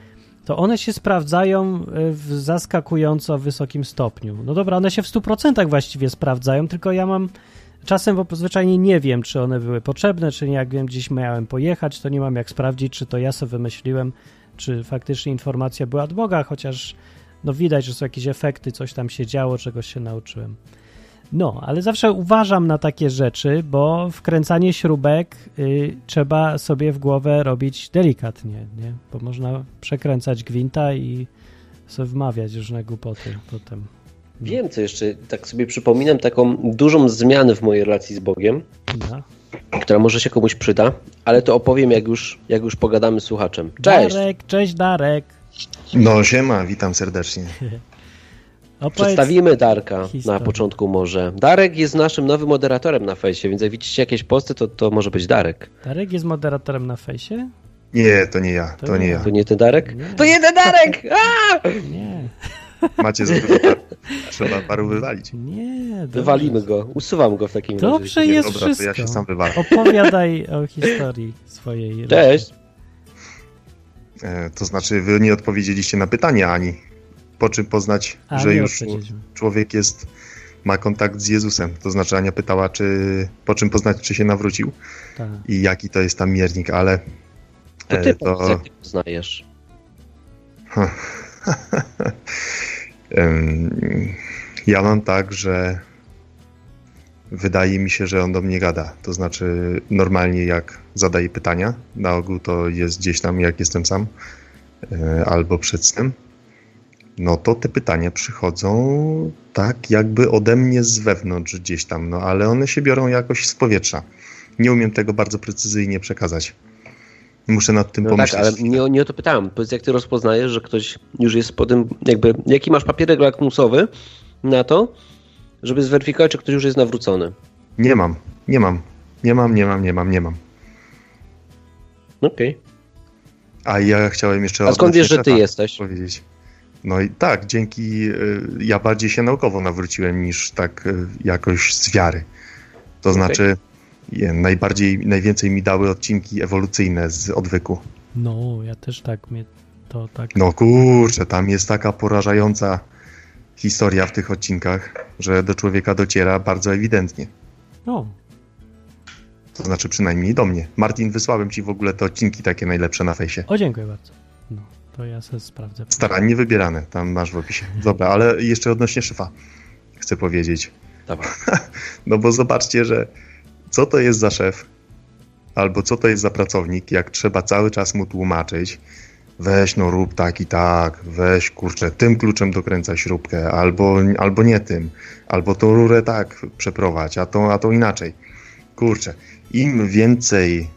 to one się sprawdzają w zaskakująco wysokim stopniu. No dobra, one się w 100% właściwie sprawdzają, tylko ja mam czasem bo zwyczajnie nie wiem, czy one były potrzebne, czy nie. Jak wiem, gdzieś miałem pojechać, to nie mam jak sprawdzić, czy to ja sobie wymyśliłem, czy faktycznie informacja była od Boga, chociaż no widać, że są jakieś efekty, coś tam się działo, czegoś się nauczyłem. No, ale zawsze uważam na takie rzeczy, bo wkręcanie śrubek y, trzeba sobie w głowę robić delikatnie, nie? Bo można przekręcać gwinta i sobie wmawiać różne głupoty potem. Wiem, co jeszcze, tak sobie przypominam taką dużą zmianę w mojej relacji z Bogiem, No. która może się komuś przyda, ale to opowiem, jak już, jak już pogadamy z słuchaczem. Cześć! Darek, cześć Darek. No siema, witam serdecznie. (laughs) Opowiedz, Przedstawimy Darka historię. na początku może. Darek jest naszym nowym moderatorem na fejsie, więc jak widzicie jakieś posty, to, to może być Darek. Darek jest moderatorem na fejsie? Nie, to nie ja, To to nie. ja. To nie ten Darek? Nie. To nie ten Darek! (laughs) A! Nie, Macie za dużo par... Trzeba paru wywalić. nie. dobrze. Wywalimy go, usuwam go w takim razie. Dobrze jest Dobra, to ja wszystko. się sam wywalam. Opowiadaj o historii swojej. Cześć! E, to znaczy, wy nie odpowiedzieliście na pytanie Ani. Po czym poznać, A, że już człowiek jest, ma kontakt z Jezusem. To znaczy, Ania pytała, czy po czym poznać, czy się nawrócił Tak. i jaki to jest tam miernik, ale To e, ty to- jak ty poznajesz. (laughs) Ja mam tak, że wydaje mi się, że on do mnie gada. To znaczy, normalnie jak zadaje pytania, na ogół to jest gdzieś tam, jak jestem sam, e, albo przed snem, no to te pytania przychodzą tak, jakby ode mnie z wewnątrz gdzieś tam, no ale one się biorą jakoś z powietrza. Nie umiem tego bardzo precyzyjnie przekazać. Muszę nad tym No tak, pomyśleć. ale nie, nie o to pytałem. Powiedz, jak ty rozpoznajesz, że ktoś już jest po tym, jakby, jaki masz papierek lakmusowy na to, żeby zweryfikować, czy ktoś już jest nawrócony. Nie mam, nie mam, nie mam, nie mam, nie mam, nie mam. Okej. A ja chciałem jeszcze. A skąd wiesz, że ty jesteś? Powiedzieć. No i tak, dzięki. y, Ja bardziej się naukowo nawróciłem niż tak y, jakoś z wiary. To Okej. znaczy, najbardziej, najwięcej mi dały odcinki ewolucyjne z odwyku. No, ja też tak mnie to tak. No kurczę, tam jest taka porażająca historia w tych odcinkach, że do człowieka dociera bardzo ewidentnie. No, To znaczy przynajmniej do mnie. Martin, wysłałem ci w ogóle te odcinki takie najlepsze na fejsie. o dziękuję bardzo. No, to ja sobie sprawdzę. Starannie wybierane, tam masz w opisie. Dobra, ale jeszcze odnośnie szyfa chcę powiedzieć. Dawaj. (laughs) No bo zobaczcie, że co to jest za szef, albo co to jest za pracownik, jak trzeba cały czas mu tłumaczyć, weź no rób tak i tak, weź kurczę, tym kluczem dokręcaj śrubkę, albo, albo nie tym, albo tą rurę tak przeprowadź, a tą, a tą inaczej. Kurczę, im więcej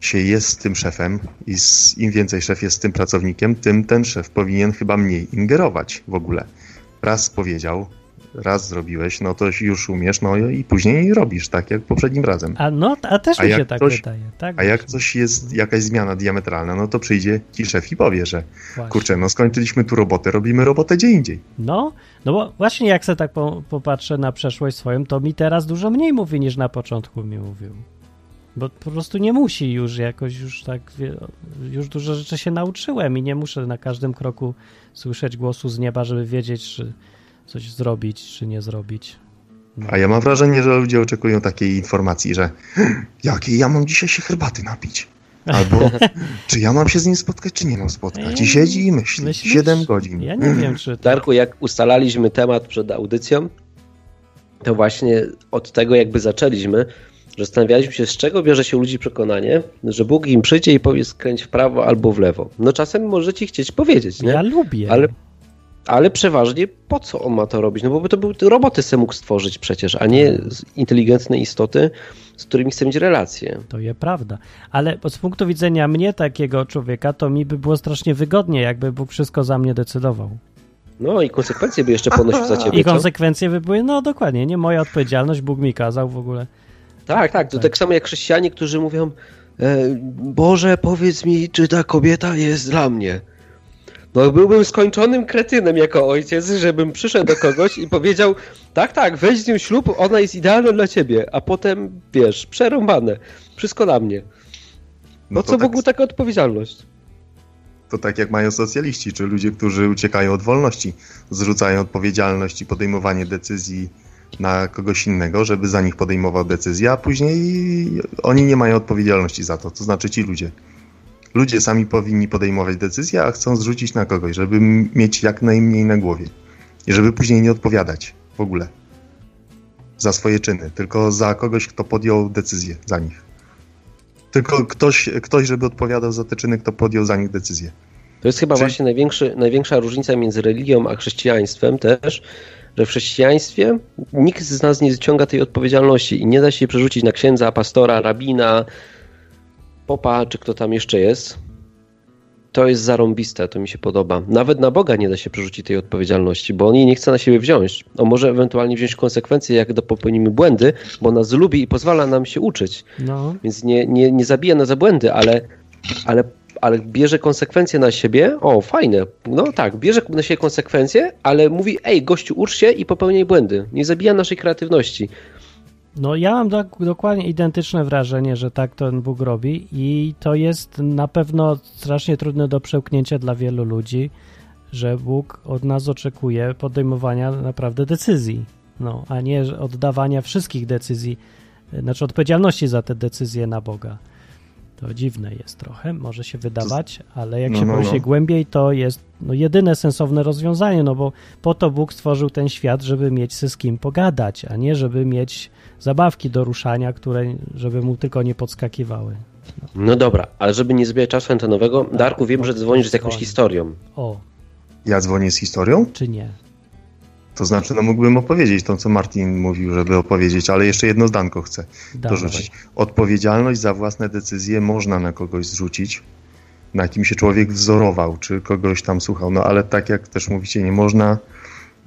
się jest z tym szefem i z, im więcej szef jest tym pracownikiem, tym ten szef powinien chyba mniej ingerować w ogóle. Raz powiedział, raz zrobiłeś, no to już umiesz, no i później robisz, tak jak poprzednim razem. A no, a też A mi się tak ktoś- wydaje. Tak A jak coś jest, jakaś zmiana diametralna, no to przyjdzie ci szef i powie, że właśnie. kurczę, no skończyliśmy tu robotę, robimy robotę gdzie indziej. No, no bo właśnie jak sobie tak po, popatrzę na przeszłość swoją, to mi teraz dużo mniej mówi niż na początku mi mówił. Bo po prostu nie musi już jakoś już tak, już dużo rzeczy się nauczyłem i nie muszę na każdym kroku słyszeć głosu z nieba, żeby wiedzieć, czy coś zrobić, czy nie zrobić. No. A ja mam wrażenie, że ludzie oczekują takiej informacji, że (sniffs) jakiej ja mam dzisiaj się herbaty napić? Albo (laughs) czy ja mam się z nim spotkać, czy nie mam spotkać? I siedzi i myśli. Myślisz? 7 godzin. Ja nie wiem, czy to... Darku, jak ustalaliśmy temat przed audycją, to właśnie od tego jakby zaczęliśmy, zastanawialiśmy się, z czego bierze się u ludzi przekonanie, że Bóg im przyjdzie i powie skręć w prawo albo w lewo. No czasem może ci chcieć powiedzieć, nie? Ja lubię. Ale, ale przeważnie po co on ma to robić? No bo by to był roboty se mógł stworzyć przecież, a nie inteligentne istoty, z którymi chce mieć relacje. To je prawda. Ale z punktu widzenia mnie, takiego człowieka, to mi by było strasznie wygodnie, jakby Bóg wszystko za mnie decydował. No i konsekwencje by jeszcze ponosił za ciebie. I co? konsekwencje by były, no dokładnie, nie moja odpowiedzialność, Bóg mi kazał w ogóle. Tak, tak. To Tak. tak samo jak chrześcijanie, którzy mówią e, Boże, powiedz mi, czy ta kobieta jest dla mnie. No byłbym skończonym kretynem jako ojciec, żebym przyszedł do kogoś i powiedział tak, tak, weź z nią ślub, ona jest idealna dla ciebie, a potem, wiesz, przerąbane. Wszystko na mnie. No, to co tak, Bogu taka odpowiedzialność? To tak jak mają socjaliści, czy ludzie, którzy uciekają od wolności, zrzucają odpowiedzialność i podejmowanie decyzji na kogoś innego, żeby za nich podejmował decyzję, a później oni nie mają odpowiedzialności za to, to znaczy ci ludzie. Ludzie sami powinni podejmować decyzje, a chcą zrzucić na kogoś, żeby mieć jak najmniej na głowie. I żeby później nie odpowiadać w ogóle za swoje czyny, tylko za kogoś, kto podjął decyzję za nich. Tylko ktoś, ktoś, żeby odpowiadał za te czyny, kto podjął za nich decyzję. To jest chyba Czy- właśnie największy, największa różnica między religią a chrześcijaństwem też, że w chrześcijaństwie nikt z nas nie wyciąga tej odpowiedzialności i nie da się przerzucić na księdza, pastora, rabina, popa, czy kto tam jeszcze jest. To jest zarąbiste, to mi się podoba. Nawet na Boga nie da się przerzucić tej odpowiedzialności, bo on jej nie chce na siebie wziąć. On może ewentualnie wziąć konsekwencje, jak do popełnimy błędy, bo nas lubi i pozwala nam się uczyć. No, Więc nie, nie, nie zabija nas za błędy, ale, ale, ale bierze konsekwencje na siebie. O, fajne. No tak, bierze na siebie konsekwencje, ale mówi, ej, gościu, ucz się i popełniaj błędy. Nie zabija naszej kreatywności. no ja mam dok- dokładnie identyczne wrażenie, że tak ten Bóg robi i to jest na pewno strasznie trudne do przełknięcia dla wielu ludzi, że Bóg od nas oczekuje podejmowania naprawdę decyzji, no, a nie oddawania wszystkich decyzji, znaczy odpowiedzialności za te decyzje na Boga. To dziwne jest trochę, może się wydawać, ale jak No, się no, no. głębiej, to jest no, jedyne sensowne rozwiązanie, no bo po to Bóg stworzył ten świat, żeby mieć ze z kim pogadać, a nie żeby mieć zabawki do ruszania, które żeby mu tylko nie podskakiwały. No dobra, ale żeby nie zabijać czasu antenowego, Darku, wiem, że dzwonisz z jakąś dzwoni. historią. O, Ja dzwonię z historią? czy nie? To znaczy, no mógłbym opowiedzieć to, co Martin mówił, żeby opowiedzieć, ale jeszcze jedno zdanko chcę Dawaj. dorzucić. Odpowiedzialność za własne decyzje można na kogoś zrzucić, na kim się człowiek wzorował, czy kogoś tam słuchał, no ale tak jak też mówicie, nie można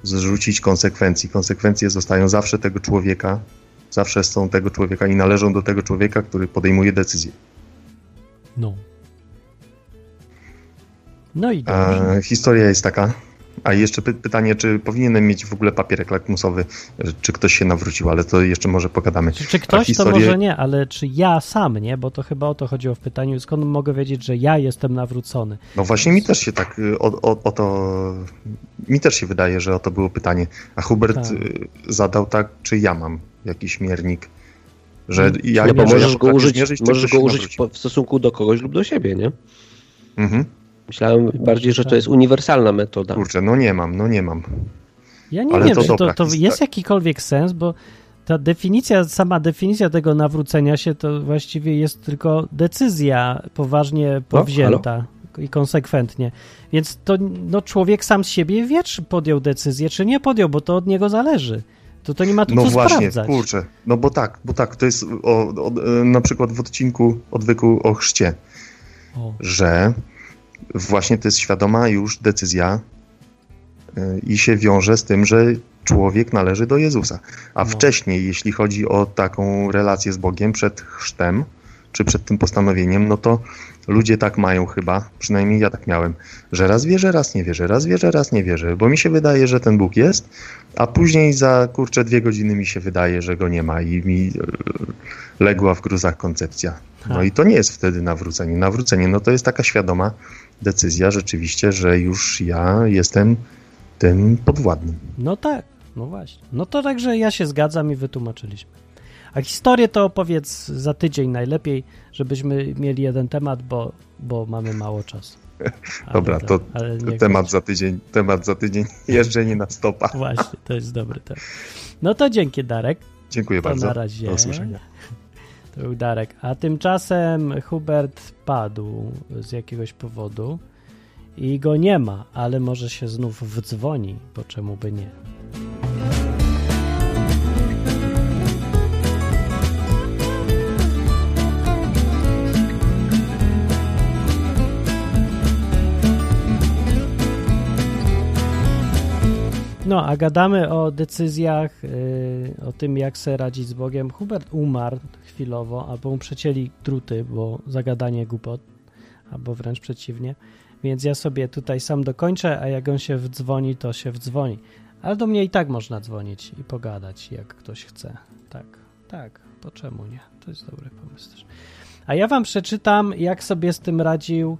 zrzucić konsekwencji. Konsekwencje zostają zawsze tego człowieka, zawsze są tego człowieka i należą do tego człowieka, który podejmuje decyzję. No. No i dobrze. A, historia jest taka. A jeszcze py pytanie, czy powinienem mieć w ogóle papierek lakmusowy, czy ktoś się nawrócił, ale to jeszcze może pogadamy. Czy, czy ktoś, historię- to może nie, ale czy ja sam, nie? Bo to chyba o to chodziło w pytaniu. Skąd mogę wiedzieć, że ja jestem nawrócony? No właśnie mi też się tak y, o, o, o to, mi też się wydaje, że o to było pytanie. A Hubert Tak. y, zadał tak, czy ja mam jakiś miernik, że Mm, ja, nie, Nie, bo ja możesz go potrafię użyć, możesz go użyć nawrócił. po- w stosunku do kogoś lub do siebie, nie? Mhm. Myślałem bardziej, że to tak. jest uniwersalna metoda. Kurczę, no nie mam, no nie mam. Ja nie Ale wiem, to czy to, dobra to jest jakikolwiek sens, bo ta definicja, sama definicja tego nawrócenia się to właściwie jest tylko decyzja poważnie powzięta i konsekwentnie. Więc to no, człowiek sam z siebie wie, czy podjął decyzję, czy nie podjął, bo to od niego zależy. To to nie ma tu No co właśnie, sprawdzać. kurczę, no bo tak, bo tak, to jest o, o, na przykład w odcinku odwyku o chrzcie, O, że właśnie to jest świadoma już decyzja y, i się wiąże z tym, że człowiek należy do Jezusa. A No. wcześniej, jeśli chodzi o taką relację z Bogiem przed chrztem, czy przed tym postanowieniem, no to ludzie tak mają chyba, przynajmniej ja tak miałem, że raz wierzę, raz nie wierzę, raz wierzę, raz nie wierzę, bo mi się wydaje, że ten Bóg jest, a później za kurczę dwie godziny mi się wydaje, że go nie ma i mi y, legła w gruzach koncepcja. No Ha. i to nie jest wtedy nawrócenie. Nawrócenie, no to jest taka świadoma decyzja rzeczywiście, że już ja jestem tym podwładnym. no tak, no właśnie. No to także ja się zgadzam i wytłumaczyliśmy. A historię to opowiedz za tydzień najlepiej, żebyśmy mieli jeden temat, bo, bo mamy mało czasu. (laughs) Ale Dobra, to ale niech temat za tydzień, temat za tydzień, (laughs) jeżdżenie na stopa. Właśnie, to jest dobry temat. No to dzięki, Darek. Dziękuję To bardzo. na razie. Do usłyszenia. To był Darek. A tymczasem Hubert padł z jakiegoś powodu i go nie ma, ale może się znów wdzwoni, bo czemu by nie. No, a gadamy o decyzjach, yy, o tym, jak sobie radzić z Bogiem. Hubert umarł chwilowo, albo mu przecięli druty, bo zagadanie głupot, albo wręcz przeciwnie. Więc ja sobie tutaj sam dokończę, a jak on się wdzwoni, to się wdzwoni. Ale do mnie i tak można dzwonić i pogadać, jak ktoś chce. Tak, tak, to czemu nie? To jest dobry pomysł też. A ja wam przeczytam, jak sobie z tym radził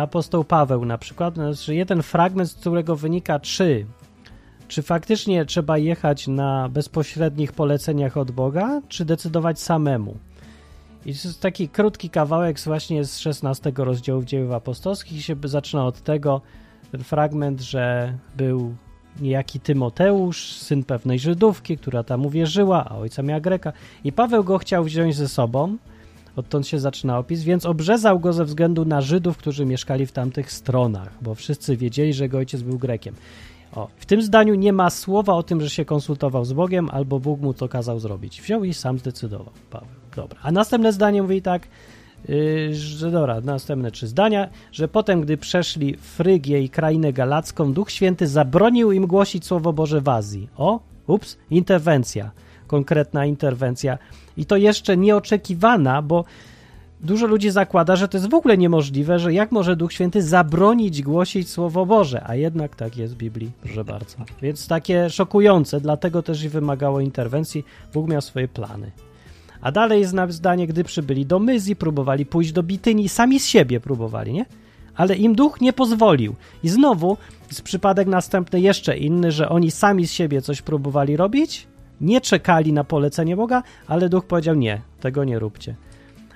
apostoł Paweł na przykład. Znaczy jeden fragment, z którego wynika, czy czy faktycznie trzeba jechać na bezpośrednich poleceniach od Boga, czy decydować samemu? I to jest taki krótki kawałek właśnie z 16 rozdziału dziejów apostolskich i się zaczyna od tego, ten fragment, że był niejaki Tymoteusz, syn pewnej Żydówki, która tam uwierzyła, a ojca miała Greka. I Paweł go chciał wziąć ze sobą, odtąd się zaczyna opis, więc obrzezał go ze względu na Żydów, którzy mieszkali w tamtych stronach, bo wszyscy wiedzieli, że jego ojciec był Grekiem. O, w tym zdaniu nie ma słowa o tym, że się konsultował z Bogiem, albo Bóg mu to kazał zrobić. Wziął i sam zdecydował. Paweł. Dobra. A następne zdanie mówi tak, yy, że dobra, następne trzy zdania, że potem, gdy przeszli Frygię i krainę galacką, Duch Święty zabronił im głosić Słowo Boże w Azji. O, ups, interwencja, konkretna interwencja. I to jeszcze nieoczekiwana, bo dużo ludzi zakłada, że to jest w ogóle niemożliwe, że jak może Duch Święty zabronić głosić Słowo Boże, a jednak tak jest w Biblii, proszę bardzo. Więc takie szokujące, dlatego też i wymagało interwencji. Bóg miał swoje plany. A dalej jest zdanie, gdy przybyli do Myzji, próbowali pójść do Bityni, sami z siebie próbowali, nie? Ale im duch nie pozwolił. I znowu jest przypadek następny jeszcze inny, że oni sami z siebie coś próbowali robić, nie czekali na polecenie Boga, ale duch powiedział nie, tego nie róbcie.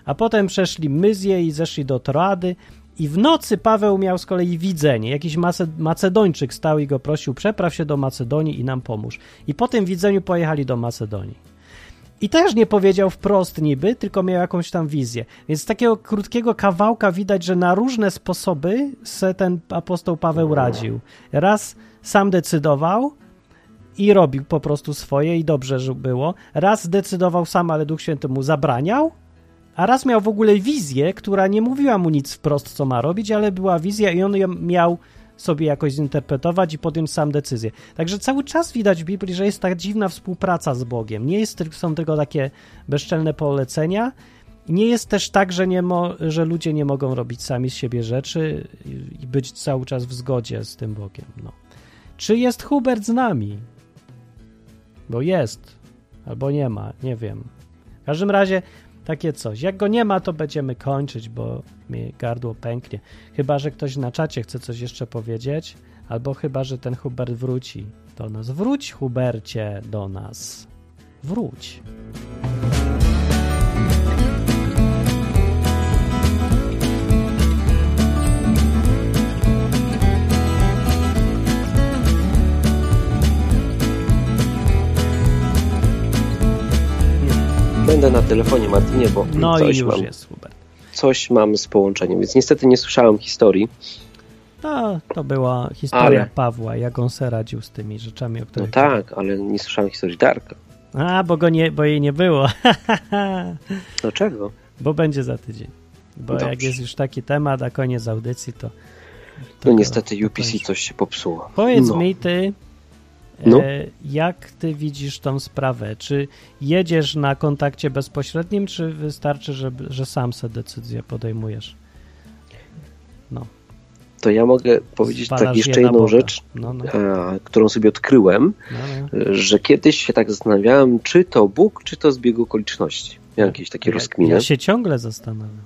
A potem przeszli Myzję i zeszli do Troady i w nocy Paweł miał z kolei widzenie. Jakiś Macedończyk stał i go prosił, przepraw się do Macedonii i nam pomóż. I po tym widzeniu pojechali do Macedonii. I też nie powiedział wprost niby, tylko miał jakąś tam wizję. Więc z takiego krótkiego kawałka widać, że na różne sposoby se ten apostoł Paweł radził. Raz sam decydował i robił po prostu swoje i dobrze było. Raz decydował sam, ale Duch Święty mu zabraniał, a raz miał w ogóle wizję, która nie mówiła mu nic wprost, co ma robić, ale była wizja i on ją miał sobie jakoś zinterpretować i podjąć sam decyzję. Także cały czas widać w Biblii, że jest tak dziwna współpraca z Bogiem. Nie jest, są tylko takie bezczelne polecenia. Nie jest też tak, że, nie mo, że ludzie nie mogą robić sami z siebie rzeczy i być cały czas w zgodzie z tym Bogiem. No. Czy jest Hubert z nami? Bo jest, albo nie ma, nie wiem. W każdym razie takie coś. Jak go nie ma, to będziemy kończyć, bo mi gardło pęknie. Chyba, że ktoś na czacie chce coś jeszcze powiedzieć, albo chyba, że ten Hubert wróci do nas. Wróć, Hubercie, do nas. Wróć. Będę na telefonie, Martinie, bo no coś i już mam, jest, Hubert. coś mam z połączeniem, więc niestety nie słyszałem historii. No, to była historia Ale- Pawła, jak on se radził z tymi rzeczami, o No których... tak, ale nie słyszałem historii Darka. A, bo, go nie, bo jej nie było. (laughs) Dlaczego? bo będzie za tydzień. Bo Dobrze. jak jest już taki temat, a koniec audycji, to... to No niestety UPC coś się popsuło. Powiedz no. mi ty, No. e, jak ty widzisz tą sprawę? Czy jedziesz na kontakcie bezpośrednim, czy wystarczy, że, że sam se decyzję podejmujesz? No, To ja mogę powiedzieć tak Spalasz je jeszcze jedną rzecz, No, no, a, którą sobie odkryłem, no, no. że kiedyś się tak zastanawiałem, czy to Bóg, czy to zbieg okoliczności. Miałem jakieś takie Ja, rozkminy. ja się ciągle zastanawiam.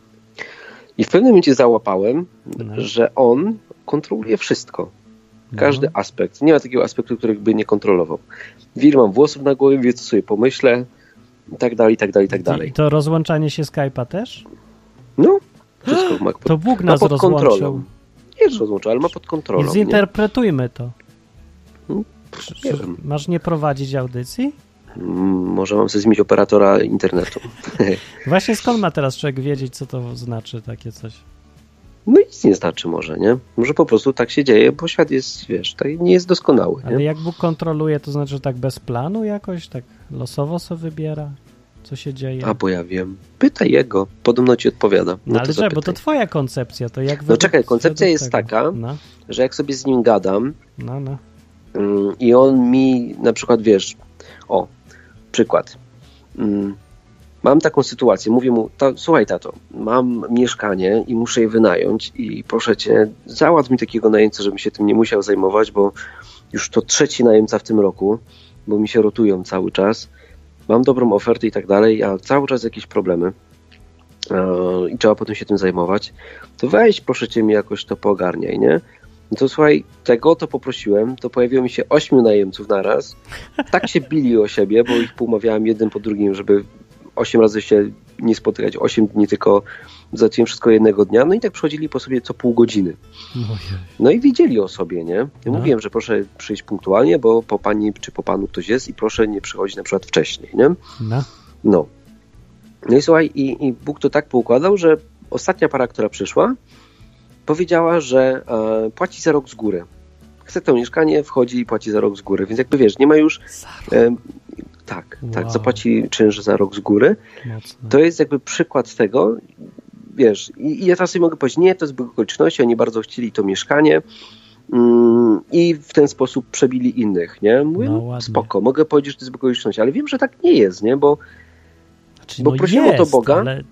I w pewnym momencie załapałem, No. że On kontroluje wszystko. Każdy No. aspekt. Nie ma takiego aspektu, którego by nie kontrolował. Wil mam włosów na głowie, wie co sobie pomyślę, i tak dalej, i tak dalej, i tak I dalej. to rozłączanie się Skype'a też? No, wszystko ma To Bóg ma nas pod rozłączył. kontrolą. Nie jest rozłączał, ale ma pod I kontrolą. Nie? zinterpretujmy to. Hmm, Czy- nie wiem. Masz nie prowadzić audycji? Mm, Może mam sobie zmienić operatora internetu. (laughs) Właśnie skąd ma teraz człowiek wiedzieć, co to znaczy takie coś? No nic nie znaczy może, nie? Może po prostu tak się dzieje, bo świat jest, wiesz, tak nie jest doskonały, Ale nie? jak Bóg kontroluje, to znaczy, że tak bez planu jakoś, tak losowo sobie wybiera, co się dzieje? A bo ja wiem. Pytaj jego, podobno ci odpowiada. No, no ale czekaj, bo to twoja koncepcja, to jak według- czekaj, koncepcja jest tego? taka- No, Że jak sobie z nim gadam no, no. mm, i on mi na przykład, wiesz, o, przykład. Mam taką sytuację, mówię mu, słuchaj tato, mam mieszkanie i muszę je wynająć i proszę cię, załatw mi takiego najemcę, żebym się tym nie musiał zajmować, bo już to trzeci najemca w tym roku, bo mi się rotują cały czas. Mam dobrą ofertę i tak dalej, a cały czas jakieś problemy e, i trzeba potem się tym zajmować. To weź proszę cię mi jakoś to poogarniaj, nie? No to słuchaj, tego to poprosiłem, to pojawiło mi się ośmiu najemców naraz. Tak się bili o siebie, bo ich poumawiałem jeden po drugim, żeby osiem razy się nie spotykać 8 dni, tylko załatwiłem wszystko jednego dnia, no i tak przychodzili po sobie co pół godziny. No i wiedzieli o sobie, nie? Ja No. mówiłem, że proszę przyjść punktualnie, bo po pani czy po panu ktoś jest i proszę nie przychodzić na przykład wcześniej, nie? No. No. No i słuchaj, i, i Bóg to tak poukładał, że ostatnia para, która przyszła, powiedziała, że e, płaci za rok z góry. Chce to mieszkanie, wchodzi i płaci za rok z góry. Więc jakby wiesz, nie ma już. E, tak, tak, Wow. zapłaci czynsz za rok z góry. Mocno. To jest jakby przykład tego, wiesz, i, i ja teraz sobie mogę powiedzieć, nie, to jest zbieg okoliczności, oni bardzo chcieli to mieszkanie mm, i w ten sposób przebili innych, nie? Mówię, No, no, spoko, mogę powiedzieć, że to jest zbieg okoliczności, ale wiem, że tak nie jest, nie? Bo Znaczy, bo prosiłem o to Boga. Ale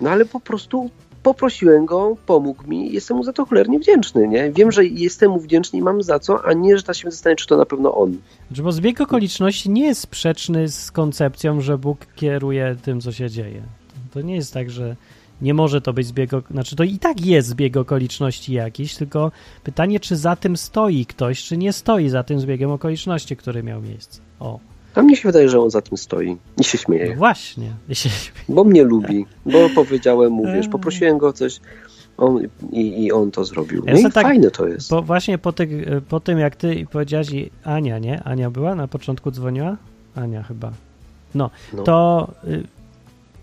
no ale po prostu poprosiłem go, pomógł mi jestem mu za to cholernie wdzięczny, nie? Wiem, że jestem mu wdzięczny i mam za co, a nie, że ta się zastanawiam, czy to na pewno on. Znaczy, bo zbieg okoliczności nie jest sprzeczny z koncepcją, że Bóg kieruje tym, co się dzieje. To nie jest tak, że nie może to być zbieg, znaczy to i tak jest zbieg okoliczności jakiś, tylko pytanie, czy za tym stoi ktoś, czy nie stoi za tym zbiegiem okoliczności, który miał miejsce. O, A mnie się wydaje, że on za tym stoi i się no śmieje, właśnie. Ja się- bo mnie lubi, bo powiedziałem mu, wiesz, Eee. poprosiłem go o coś on, i, i on to zrobił. Ja No tak- fajne to jest. Po, właśnie po, tych, po tym, jak ty powiedziałaś i Ania, nie? Ania była? Na początku dzwoniła? Ania chyba. No. to, y,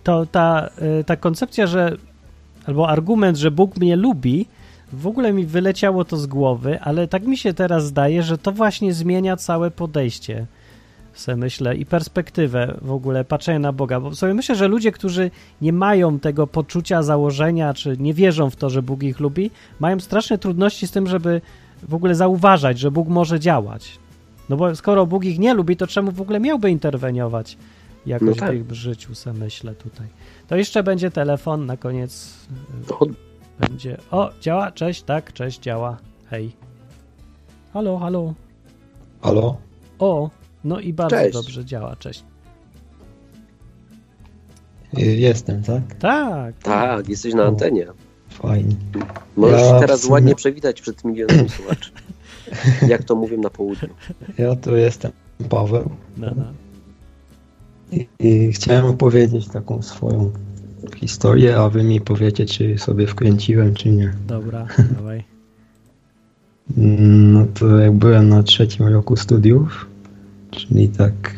to ta, y, ta koncepcja, że albo argument, że Bóg mnie lubi, w ogóle mi wyleciało to z głowy, ale tak mi się teraz zdaje, że to właśnie zmienia całe podejście. Se myślę i perspektywę w ogóle patrzenia na Boga, bo sobie myślę, że ludzie, którzy nie mają tego poczucia założenia, czy nie wierzą w to, że Bóg ich lubi, mają straszne trudności z tym, żeby w ogóle zauważać, że Bóg może działać. No bo skoro Bóg ich nie lubi, to czemu w ogóle miałby interweniować jakoś No tak. w ich życiu, se myślę tutaj. To jeszcze będzie telefon na koniec. y, Będzie. O, działa? Cześć, tak, cześć, działa. Hej. Halo, halo. Halo? O, no i bardzo Cześć. dobrze działa, cześć. Y, Jestem, tak? Tak, Tak, jesteś na antenie. Fajnie. Możesz Ja się teraz sumie- ładnie przywitać przed milionami słuchaczy. (laughs) Jak to mówią na południu. Ja tu jestem Paweł no, no. i, i chciałem opowiedzieć taką swoją historię, a wy mi powiecie, czy sobie wkręciłem, czy nie. Dobra, (laughs) dawaj. Mm, No to jak byłem na trzecim roku studiów, czyli tak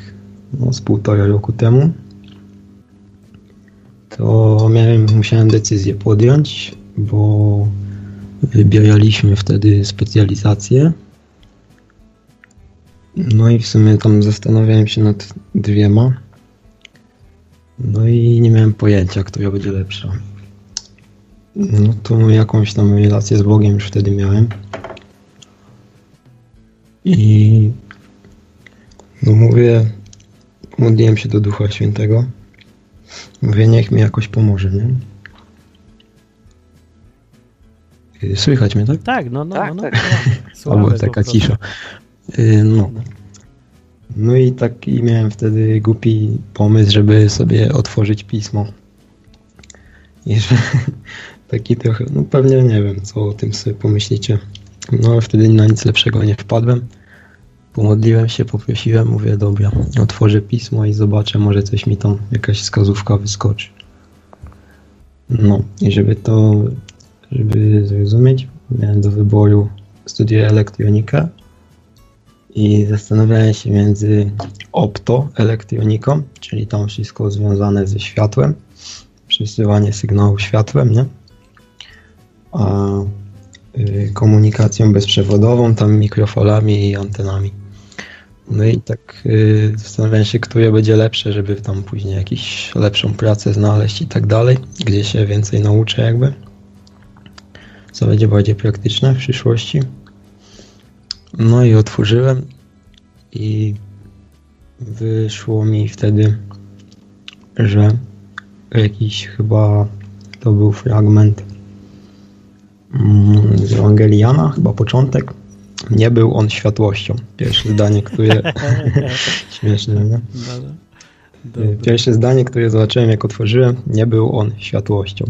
no, z półtora roku temu, to miałem, musiałem decyzję podjąć, bo wybieraliśmy wtedy specjalizację. No i w sumie tam zastanawiałem się nad dwiema. No i nie miałem pojęcia, która będzie lepsza. No to jakąś tam relację z Bogiem już wtedy miałem. I no mówię, modliłem się do Ducha Świętego. Mówię, niech mi jakoś pomoże, nie? Y, Słychać mnie, tak? Tak, no, no, Tak, no. no. tak. (laughs) Po taka cisza. Y, No. No i taki miałem wtedy głupi pomysł, żeby sobie otworzyć pismo. I że (laughs) taki trochę, no pewnie nie wiem, co o tym sobie pomyślicie. No ale wtedy na nic lepszego nie wpadłem. Pomodliłem się, poprosiłem, mówię, dobra, otworzę pismo i zobaczę, może coś mi tam, jakaś wskazówka wyskoczy. No i żeby to, żeby zrozumieć, miałem do wyboru studiuję elektronikę i zastanawiałem się między optoelektroniką, czyli tam wszystko związane ze światłem, przesyłanie sygnału światłem, nie? A y, komunikacją bezprzewodową, tam mikrofalami i antenami. No i tak y, zastanawiałem się, które będzie lepsze, żeby tam później jakąś lepszą pracę znaleźć i tak dalej, gdzie się więcej nauczę jakby. Co będzie bardziej praktyczne w przyszłości. No i otworzyłem i wyszło mi wtedy, że jakiś chyba to był fragment mm, z Ewangeliana, chyba początek. Nie był on światłością. Pierwsze zdanie, które... (laughs) Śmieszne, nie? Pierwsze zdanie, które zobaczyłem, jak otworzyłem, nie był on światłością.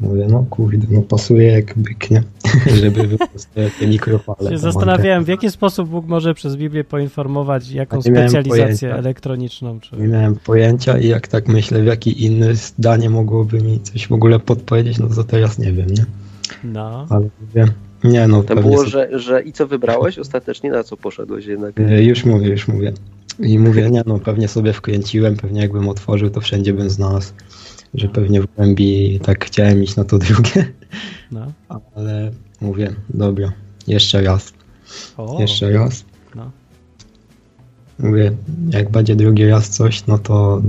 Mówię, no kurde, no pasuje jak byk, nie? (laughs) Żeby wyprostować te mikrofale. Się zastanawiałem, w jaki sposób Bóg może przez Biblię poinformować, jaką specjalizację elektroniczną. Czy... Nie miałem pojęcia i jak tak myślę, w jaki inny zdanie mogłoby mi coś w ogóle podpowiedzieć, no to teraz nie wiem, nie? No, Ale mówię, nie no, Tam było, sobie- że, że i co wybrałeś ostatecznie, na co poszedłeś jednak? E, Już mówię, już mówię. I mówię, nie no, pewnie sobie wkręciłem, pewnie jakbym otworzył, to wszędzie bym znalazł, że pewnie w głębi tak chciałem iść na to drugie, no. ale mówię, dobra, jeszcze raz, O, jeszcze raz. no. Mówię, jak będzie drugi raz coś, no to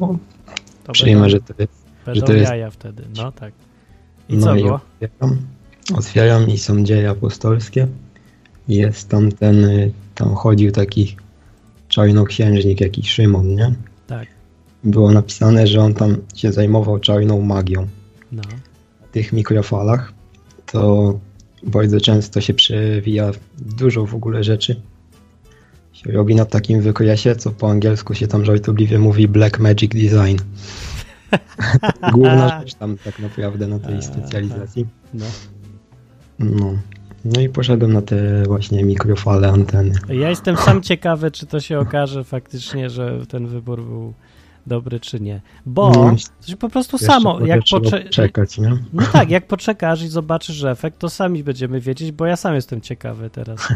no, To przyjmę, będą, że to jest. będą to jest- jaja wtedy, no tak. I no co i było? Otwieram, otwieram i są dzieje apostolskie. Jest tam ten, y, tam chodził taki czarnoksiężnik, jakiś Szymon, nie? Tak, Było napisane, że on tam się zajmował czarną magią. no. Na tych mikrofalach to bardzo często się przewija dużo w ogóle rzeczy. Się robi na takim wykresie, co po angielsku się tam żartobliwie mówi Black Magic Design. (laughs) Główna rzecz tam tak naprawdę na tej specjalizacji. no. No. No i poszedłem na te właśnie mikrofale, anteny. Ja jestem sam ciekawy, czy to się okaże faktycznie, że ten wybór był dobry, czy nie. Bo No, po prostu samo, jak trzeba pocze... czekać, nie? No tak, jak poczekasz i zobaczysz efekt, to sami będziemy wiedzieć, bo ja sam jestem ciekawy teraz.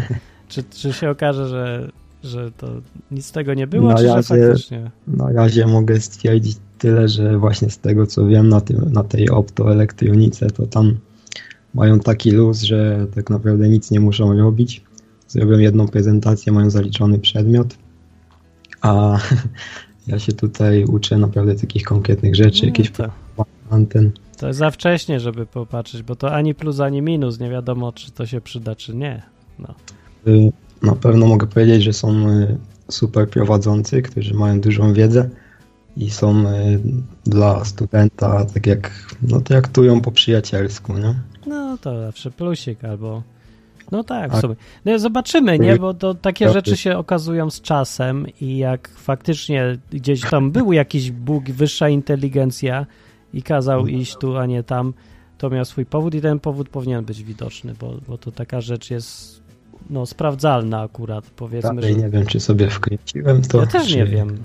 Czy, czy się okaże, że, że to nic z tego nie było, Na czy że razie- faktycznie? Na razie mogę stwierdzić tyle, że właśnie z tego co wiem na, tym, na tej optoelektronice, to tam mają taki luz, że tak naprawdę nic nie muszą robić. Zrobią jedną prezentację, mają zaliczony przedmiot, a (laughs) ja się tutaj uczę naprawdę takich konkretnych rzeczy, No jakieś to, anten. to jest za wcześnie, żeby popatrzeć, bo to ani plus, ani minus. Nie wiadomo, czy to się przyda, czy nie. No. Y, Na pewno mogę powiedzieć, że są y, super prowadzący, którzy mają dużą wiedzę i są y, dla studenta tak jak, no traktują po przyjacielsku, nie? No to zawsze plusik albo. No tak, w sumie. No, zobaczymy, nie? Bo to takie rzeczy się okazują z czasem i jak faktycznie gdzieś tam był jakiś Bóg, wyższa inteligencja i kazał iść tu, a nie tam, to miał swój powód i ten powód powinien być widoczny, bo, bo to taka rzecz jest no, sprawdzalna akurat, powiedzmy, Dalej że... nie wiem, czy sobie wkręciłem to. Ja też nie wiem.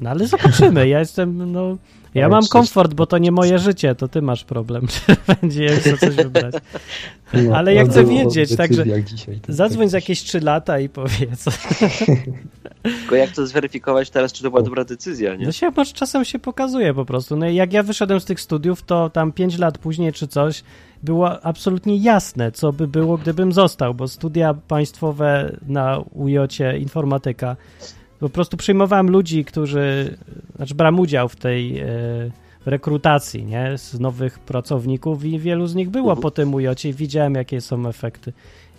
No ale zobaczymy, ja jestem, no... Ja mam komfort, bo to nie moje życie, to ty masz problem, (laughs) czy będzie jak za coś wybrać. No, Ale ja chcę wiedzieć, także dzisiaj, to Zadzwoń tak za jakieś 3 lata i powiedz. (laughs) Tylko jak to zweryfikować teraz, czy to była dobra decyzja, nie? No się może czasem się pokazuje po prostu. No jak ja wyszedłem z tych studiów, to tam 5 lat później czy coś było absolutnie jasne, co by było, gdybym został, bo studia państwowe na UJ informatyka po prostu przyjmowałem ludzi, którzy, znaczy brałem udział w tej e, rekrutacji, nie, z nowych pracowników i wielu z nich było Mhm. po tym UJ i widziałem, jakie są efekty.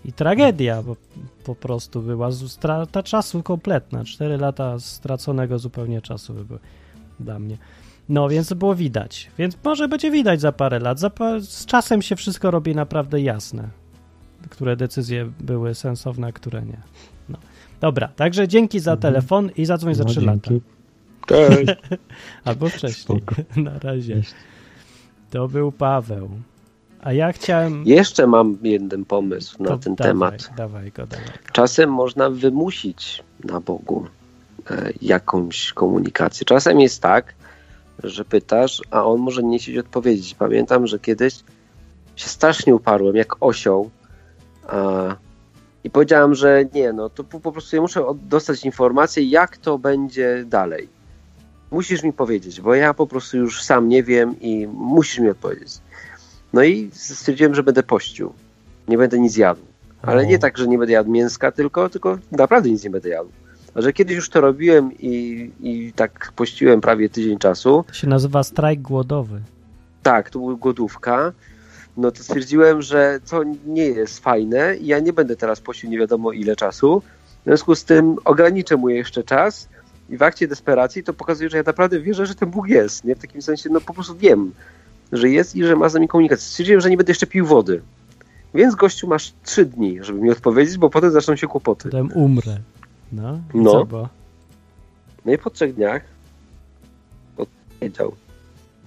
I tragedia, bo po prostu była strata czasu kompletna. Cztery lata straconego zupełnie czasu by były dla mnie. No, więc było widać. Więc może będzie widać za parę lat. Za pa- z czasem się wszystko robi naprawdę jasne. Które decyzje były sensowne, a które nie. No. Dobra, także dzięki za Mhm. telefon i zadzwoń za No, trzy lata. Cześć. (laughs) Albo wcześniej. Spoko. (laughs) Na razie. Cześć. To był Paweł. A ja chciałem... Jeszcze mam jeden pomysł na to ten dawaj, temat. Dawaj go, dawaj go. Czasem można wymusić na Bogu e, jakąś komunikację. Czasem jest tak, że pytasz, a on może nie chcieć odpowiedzieć. Pamiętam, że kiedyś się strasznie uparłem, jak osioł a, i powiedziałem, że nie, no to po, prostu ja muszę dostać informację, jak to będzie dalej. Musisz mi powiedzieć, bo ja po prostu już sam nie wiem i musisz mi odpowiedzieć. No i stwierdziłem, że będę pościł. Nie będę nic jadł. Ale O. nie tak, że nie będę jadł mięska, tylko, tylko naprawdę nic nie będę jadł. A że kiedyś już to robiłem i, i tak pościłem prawie tydzień czasu, To się nazywa strajk głodowy. tak, to była głodówka, no to stwierdziłem, że to nie jest fajne i ja nie będę teraz pościł nie wiadomo ile czasu. W związku z tym ograniczę mu jeszcze czas i w akcie desperacji to pokazuje, że ja naprawdę wierzę, że ten Bóg jest. Nie? W takim sensie, no po prostu wiem, że jest i że ma z nami komunikację. Stwierdziłem, że nie będę jeszcze pił wody. Więc gościu masz trzy dni, żeby mi odpowiedzieć, bo potem zaczną się kłopoty. Potem umrę. No, No. No i po trzech dniach odpowiedział.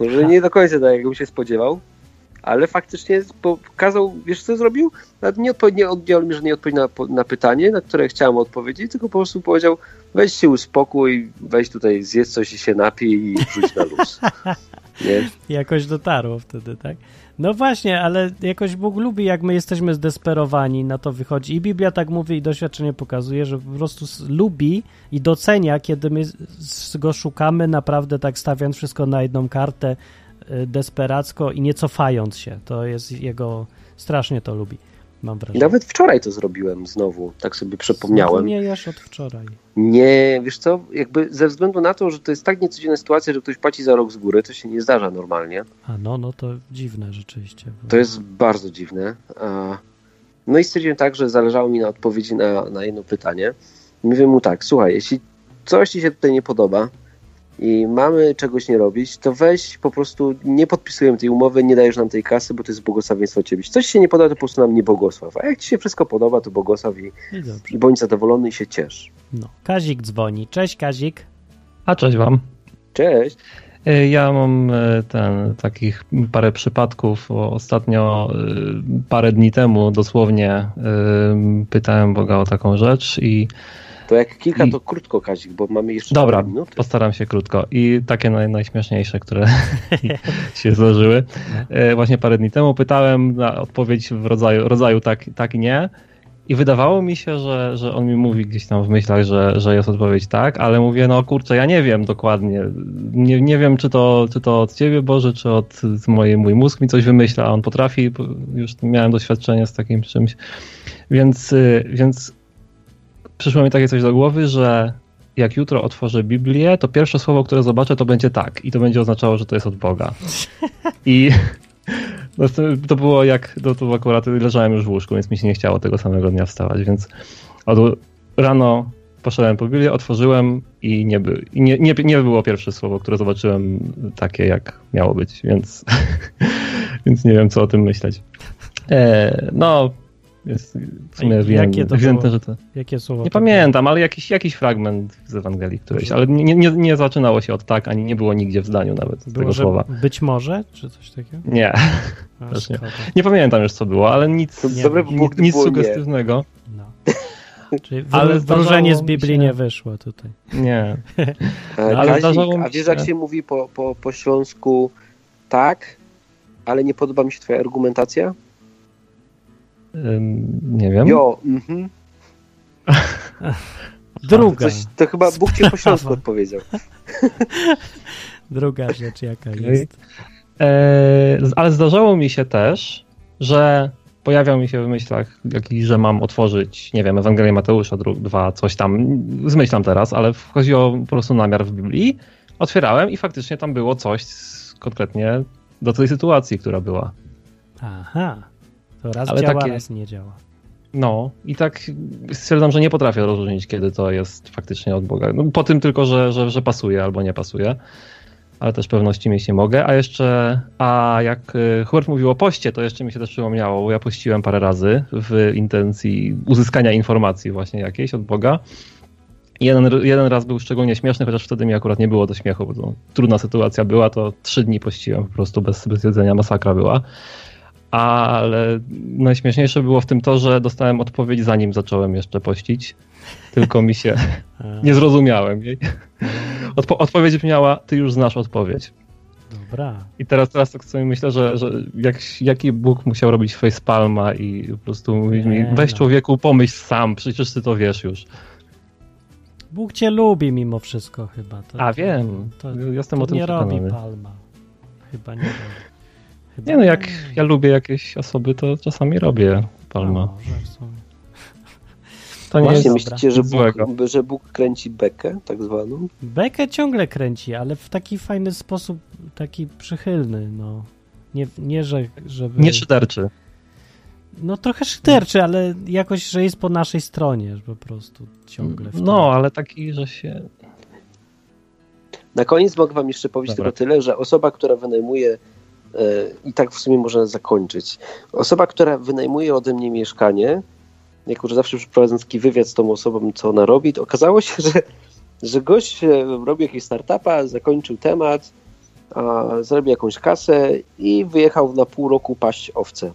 Może nie do końca tak, jakbym się spodziewał, ale faktycznie pokazał, wiesz co zrobił? Nawet nie, oddział mi, że nie odpowiedź na, na pytanie, na które chciałem odpowiedzieć, tylko po prostu powiedział, weź się uspokój, weź tutaj zjedz coś i się napij i rzuć na luz. (laughs) Nie? Jakoś dotarło wtedy, tak? No właśnie, ale jakoś Bóg lubi, jak my jesteśmy zdesperowani, na to wychodzi. I Biblia tak mówi i doświadczenie pokazuje, że po prostu lubi i docenia, kiedy my go szukamy, naprawdę tak stawiając wszystko na jedną kartę, desperacko i nie cofając się. To jest jego, strasznie to lubi mam wrażenie. Nawet wczoraj to zrobiłem znowu, tak sobie przypomniałem. nie jesz od wczoraj. Nie, wiesz co, jakby ze względu na to, że to jest tak niecodzienna sytuacja, że ktoś płaci za rok z góry, to się nie zdarza normalnie. A no, no to dziwne rzeczywiście. To jest bardzo dziwne. No i stwierdziłem tak, że zależało mi na odpowiedzi na, na jedno pytanie. Mówię mu tak, słuchaj, jeśli coś ci się tutaj nie podoba, i mamy czegoś nie robić, to weź po prostu nie podpisujemy tej umowy, nie dajesz nam tej kasy, bo to jest błogosławieństwo ciebie. Jeśli coś się nie podoba, to po prostu nam nie błogosław. A jak ci się wszystko podoba, to błogosław i, I, i bądź zadowolony i się ciesz. No. Kazik dzwoni. Cześć Kazik. A cześć wam. Cześć. E, ja mam e, ten, takich parę przypadków. Ostatnio, e, parę dni temu dosłownie pytałem Boga o taką rzecz i to jak kilka, to krótko, Kazik, bo mamy jeszcze Dobra, minuty. postaram się krótko. I takie naj, najśmieszniejsze, które (laughs) (laughs) się zdarzyły. No. Właśnie parę dni temu pytałem na odpowiedź w rodzaju, rodzaju tak, tak i nie. I wydawało mi się, że, że on mi mówi gdzieś tam w myślach, że, że jest odpowiedź tak, ale mówię, no kurczę, ja nie wiem dokładnie. Nie, nie wiem, czy to, czy to od ciebie, Boże, czy od mojej, mój mózg mi coś wymyśla, a on potrafi, już miałem doświadczenie z takim czymś. Więc, y, więc przyszło mi takie coś do głowy, że jak jutro otworzę Biblię, to pierwsze słowo, które zobaczę, to będzie tak. I to będzie oznaczało, że to jest od Boga. I (laughs) no, to było jak, to, to akurat leżałem już w łóżku, więc mi się nie chciało tego samego dnia wstawać, więc od rano poszedłem po Biblię, otworzyłem i nie, by, nie, nie, nie było pierwsze słowo, które zobaczyłem takie, jak miało być, więc, (laughs) więc nie wiem, co o tym myśleć. E, no, jest w sumie jakie to ewidentne, że to... Jakie słowo? Nie pamiętam, ale jakiś, jakiś fragment z Ewangelii którejś, ale nie, nie, nie zaczynało się od tak, ani nie było nigdzie w zdaniu nawet było, tego słowa. Być może, czy coś takiego? Nie. A, (laughs) nie. nie. pamiętam już co było, ale nic, nie, nic, nic sugestywnego. No. (laughs) Czyli ale wróżenie z Biblii się... nie wyszło tutaj. Nie. (laughs) no, ale Kazik, a wiesz jak się mówi po, po, po śląsku tak, ale nie podoba mi się twoja argumentacja? Nie wiem. Jo, mhm. (laughs) Druga. Coś, to chyba Bóg cię po śląsku odpowiedział. (laughs) Druga rzecz jaka okay. jest. E, ale zdarzało mi się też, że pojawiał mi się w myślach, jakiś, że mam otworzyć, nie wiem, Ewangelię Mateusza, dwa, coś tam, zmyślam teraz, ale chodziło po prostu namiar w Biblii. Otwierałem i faktycznie tam było coś konkretnie do tej sytuacji, która była. Aha. Raz Ale działa, takie... raz nie działa. No i tak stwierdzam, że nie potrafię rozróżnić, kiedy to jest faktycznie od Boga. No, po tym tylko, że, że, że pasuje albo nie pasuje, ale też pewności mieć nie mogę. A jeszcze, a jak y, Hubert mówił o poście, to jeszcze mi się też przypomniało, bo ja pościłem parę razy w intencji uzyskania informacji właśnie jakiejś od Boga. Jeden, jeden raz był szczególnie śmieszny, chociaż wtedy mi akurat nie było do śmiechu, bo trudna sytuacja była, to trzy dni pościłem po prostu bez, bez jedzenia, masakra była ale najśmieszniejsze było w tym to, że dostałem odpowiedź zanim zacząłem jeszcze pościć, tylko mi się (laughs) nie zrozumiałem jej. Odpo odpowiedź brzmiała, ty już znasz odpowiedź. Dobra. I teraz, teraz tak sobie myślę, że, że jak, jaki Bóg musiał robić facepalma i po prostu mówić mi, weź no. człowieku, pomyśl sam, przecież ty to wiesz już. Bóg cię lubi mimo wszystko chyba. To, A wiem, to, to, jestem o tym nie przekonany. robi palma. Chyba nie robi. Chyba nie no, jak ja lubię jakieś osoby, to czasami robię palma. No, to nie Właśnie jest myślicie, że Bóg, że Bóg kręci bekę, tak zwaną? Bekę ciągle kręci, ale w taki fajny sposób, taki przychylny, no. Nie, nie że, żeby... Nie szyderczy. No trochę szyderczy, ale jakoś, że jest po naszej stronie, po prostu ciągle. No, ale taki, że się... Na koniec mogę wam jeszcze powiedzieć Dobra. tylko tyle, że osoba, która wynajmuje i tak w sumie można zakończyć. Osoba, która wynajmuje ode mnie mieszkanie, jako że zawsze przeprowadzam taki wywiad z tą osobą, co ona robi, to okazało się, (laughs) że, że gość e, robi jakieś startupa, zakończył temat a, zarobił jakąś kasę i wyjechał na pół roku paść owce.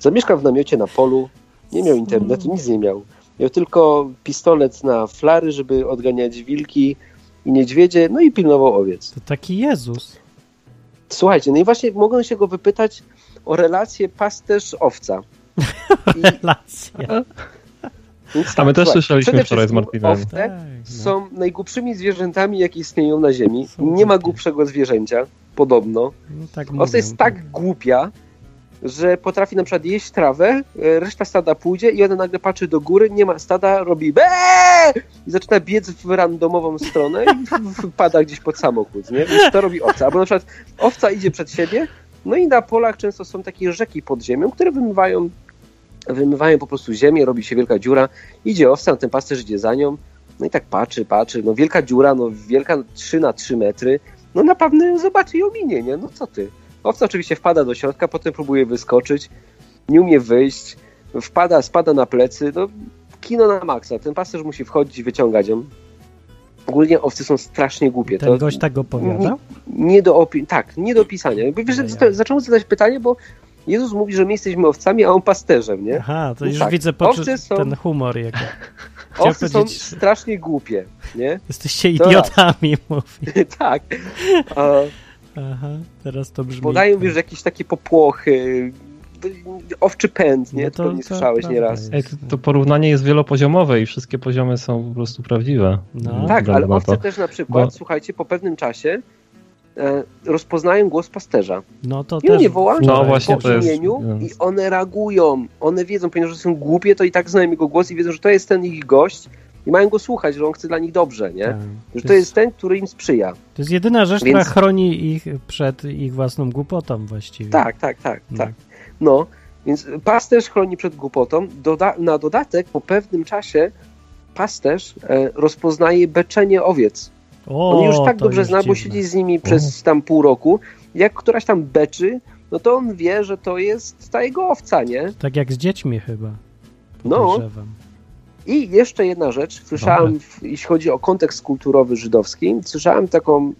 Zamieszkał w namiocie na polu, nie miał internetu, nic nie miał. Miał tylko pistolet na flary, żeby odganiać wilki i niedźwiedzie, no i pilnował owiec. To taki Jezus. Słuchajcie, no i właśnie mogą się go wypytać o relację pasterz-owca. I, Relacja. więc A my też słuchaj, słyszeliśmy wczoraj z Martinem. Owce Tak, no. są najgłupszymi zwierzętami, jakie istnieją na Ziemi. Są Nie ma głupszego zwierzęcia, podobno. No, tak Owca jest tak głupia, że potrafi na przykład jeść trawę, e, reszta stada pójdzie i ona nagle patrzy do góry, nie ma stada, robi be i zaczyna biec w randomową stronę i wpada gdzieś pod samochód, nie? Więc to robi owca. Albo na przykład owca idzie przed siebie, no i na polach często są takie rzeki pod ziemią, które wymywają, wymywają po prostu ziemię, robi się wielka dziura, idzie owca, ten pasterz idzie za nią, no i tak patrzy, patrzy, no wielka dziura, no wielka 3 na 3 metry, no na pewno ją zobaczy i ominie, nie? No co ty? Owca oczywiście wpada do środka, potem próbuje wyskoczyć, nie umie wyjść, wpada, spada na plecy, no kino na maksa. Ten pasterz musi wchodzić i wyciągać ją. Ogólnie owce są strasznie głupie. Ten gość tak opowiada? nie do opi- tak, nie do opisania. Wiesz, No ja. to, zacząłem zadać pytanie, bo Jezus mówi, że my jesteśmy owcami, a on pasterzem, nie? Aha, to No już tak. widzę Owce są- ten humor. (laughs) Chciałem Owce są strasznie głupie, nie? Jesteście To idiotami, (laughs) mówi. tak. (laughs) A, Aha, teraz to brzmi. podają, wiesz, jakieś takie popłochy, owczy pęd, nie? No to, to- nie to słyszałeś nieraz. jest. Ej, to, to porównanie jest wielopoziomowe i wszystkie poziomy są po prostu prawdziwe. No. Tak, ale owce też na przykład, Bo- słuchajcie, po pewnym czasie e, rozpoznają głos pasterza. No to I też. nie woła No wczoraj właśnie, po jest- imieniu no. i one reagują. One wiedzą, ponieważ są głupie, to i tak znają jego głos i wiedzą, że to jest ten ich gość i mają go słuchać, że on chce dla nich dobrze, nie? Tak. Że to jest ten, który im sprzyja. To jest jedyna rzecz, Więc- która chroni ich przed ich własną głupotą właściwie. Tak, tak, tak, No. tak. No, więc pasterz chroni przed głupotą. Doda na dodatek, po pewnym czasie pasterz e, rozpoznaje beczenie owiec. O, On już tak to dobrze zna, bo dziwne. siedzi z nimi przez tam pół roku. Jak któraś tam beczy, no to on wie, że to jest ta jego owca, nie? Tak jak z dziećmi chyba. No. Podejrzewam. I jeszcze jedna rzecz. Słyszałem, w, jeśli chodzi o kontekst kulturowy żydowski, słyszałem taką.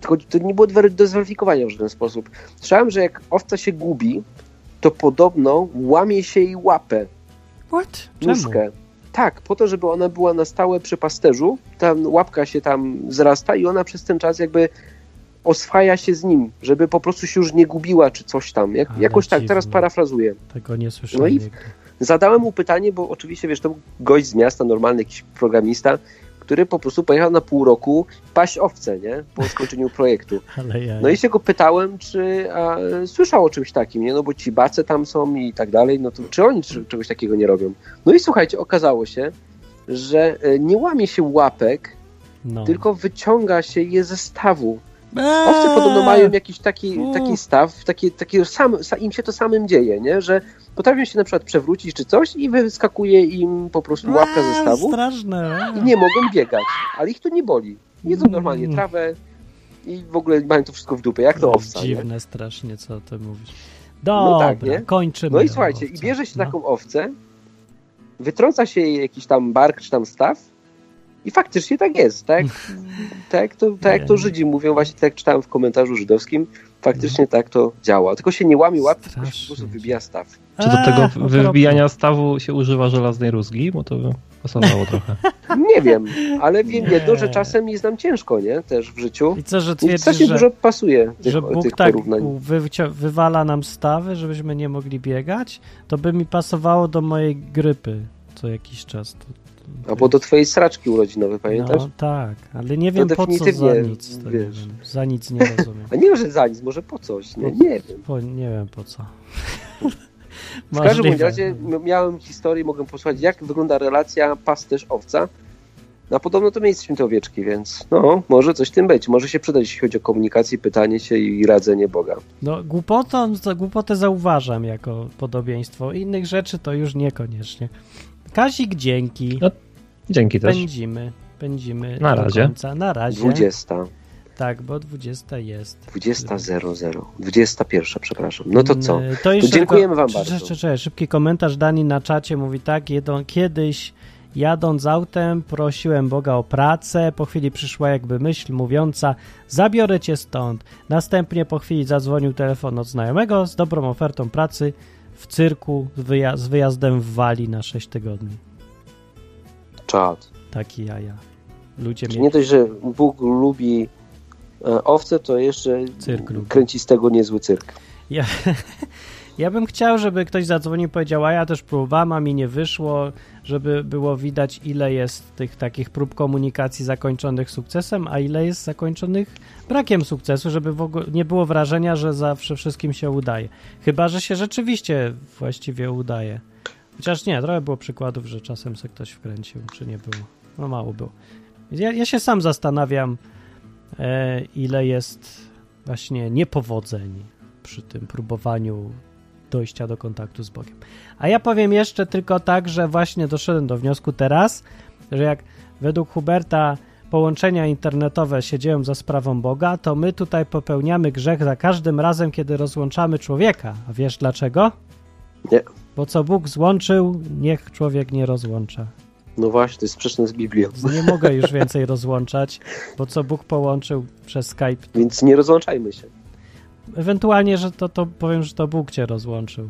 tylko To nie było do zweryfikowania w żaden sposób. Słyszałem, że jak owca się gubi, to podobno łamie się jej łapę, What? Czemu? nóżkę. Tak, po to, żeby ona była na stałe przy pasterzu. Tam łapka się tam zrasta i ona przez ten czas jakby oswaja się z nim, żeby po prostu się już nie gubiła czy coś tam. Jak, jakoś tak, dziwne. teraz parafrazuję. Tego nie słyszałem. No i- nigdy. Zadałem mu pytanie, bo oczywiście, wiesz, to był gość z miasta, normalny jakiś programista, który po prostu pojechał na pół roku paść owce, nie? Po skończeniu (laughs) projektu. No i się go pytałem, czy a, słyszał o czymś takim, nie? No bo ci bace tam są i tak dalej, no to czy oni czegoś takiego nie robią? No i słuchajcie, okazało się, że e, nie łamie się łapek, no. tylko wyciąga się je ze stawu. Owce podobno mają jakiś taki, taki staw, taki, taki sam, sa- im się to samym dzieje, nie? Że potrafią się na przykład przewrócić czy coś i wyskakuje im po prostu łapka ze stawu Straszne. i nie mogą biegać, ale ich to nie boli. Jedzą Mm. normalnie trawę i w ogóle mają to wszystko w dupie, jak to owca, nie? Dziwne strasznie, co ty mówisz. Dobra, No tak, nie? kończymy. No i słuchajcie, i bierze się No. taką owcę, wytrąca się jej jakiś tam bark czy tam staw i faktycznie tak jest, tak? (laughs) tak, jak to, tak jak to. Żydzi mówią, właśnie tak jak czytałem w komentarzu żydowskim, faktycznie tak to działa. Tylko się nie łamie łapki, tylko się po prostu wybija staw. Czy do tego Eee, okropne. wybijania stawu się używa żelaznej rózgi? Bo to by pasowało (laughs) trochę. Nie wiem, ale wiem Nie. jedno, że czasem jest nam ciężko, nie? Też w życiu. I co, że I twierdzisz, strasznie że, dużo pasuje tych, że tych Bóg tak porównań. wycia- wywala nam stawy, żebyśmy nie mogli biegać? To by mi pasowało do mojej grypy co jakiś czas. To Albo do twojej sraczki urodzinowej, pamiętasz? No tak, ale nie wiem po co za nic. To nie wiesz. wiem. Za nic nie rozumiem. (laughs) A nie, że za nic, może po coś, nie? Nie wiem. Po, nie wiem po co. (laughs) W każdym razie miałem historię, mogę posłuchać, jak wygląda relacja pasterz-owca. No podobno to my jesteśmy te owieczki, więc no, może coś tym być. Może się przydać, jeśli chodzi o komunikację, pytanie się i radzenie Boga. No głupotą, głupotę zauważam jako podobieństwo. Innych rzeczy to już niekoniecznie. Kazik, dzięki. No, Dzięki też. Pędzimy. Pędzimy Na do razie. końca. Na razie. 20, Tak, bo 20 jest. 20.00, 21, przepraszam. No to co? To jeszcze dziękujemy wam tylko- bardzo. Czekaj, czekaj, szybki komentarz Dani na czacie mówi tak, jedno, kiedyś Jadąc autem, prosiłem Boga o pracę. Po chwili przyszła jakby myśl mówiąca: Zabiorę cię stąd. Następnie po chwili zadzwonił telefon od znajomego z dobrą ofertą pracy w cyrku z, wyja- z wyjazdem w Wali na 6 tygodni. Czad. Taki jaja. Ludzie nie dość, że Bóg lubi e, owce, to jeszcze Cyrk lubi. kręci z tego niezły cyrk. Ja, (laughs) ja bym chciał, żeby ktoś zadzwonił i powiedział, a ja też próbowałem, a mi nie wyszło, żeby było widać, ile jest tych takich prób komunikacji zakończonych sukcesem, a ile jest zakończonych brakiem sukcesu, żeby w ogóle nie było wrażenia, że zawsze wszystkim się udaje. Chyba, że się rzeczywiście właściwie udaje. Chociaż nie, trochę było przykładów, że czasem se ktoś wkręcił, czy nie było. No mało było. Ja, ja się sam zastanawiam, e, ile jest właśnie niepowodzeń przy tym próbowaniu dojścia do kontaktu z Bogiem. A ja powiem jeszcze tylko tak, że właśnie doszedłem do wniosku teraz, że jak według Huberta połączenia internetowe się dzieją za sprawą Boga, to my tutaj popełniamy grzech za każdym razem, kiedy rozłączamy człowieka. A wiesz dlaczego? Nie. Bo co Bóg złączył, niech człowiek nie rozłącza. No właśnie, to jest sprzeczne z Biblią. Nie mogę już więcej rozłączać, bo co Bóg połączył przez Skype, Więc nie rozłączajmy się. Ewentualnie, że to, to powiem, że to Bóg cię rozłączył.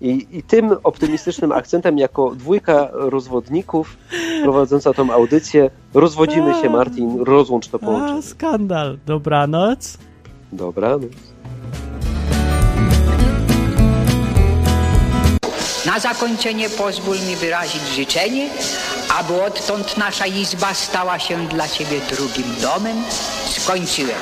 I, I tym optymistycznym akcentem, jako dwójka rozwodników prowadząca tą audycję, rozwodzimy się, Martin, rozłącz to A, połączenie. skandal. Dobranoc. Dobra, no. Na zakończenie pozwól mi wyrazić życzenie, aby odtąd nasza izba stała się dla Ciebie drugim domem. Skończyłem.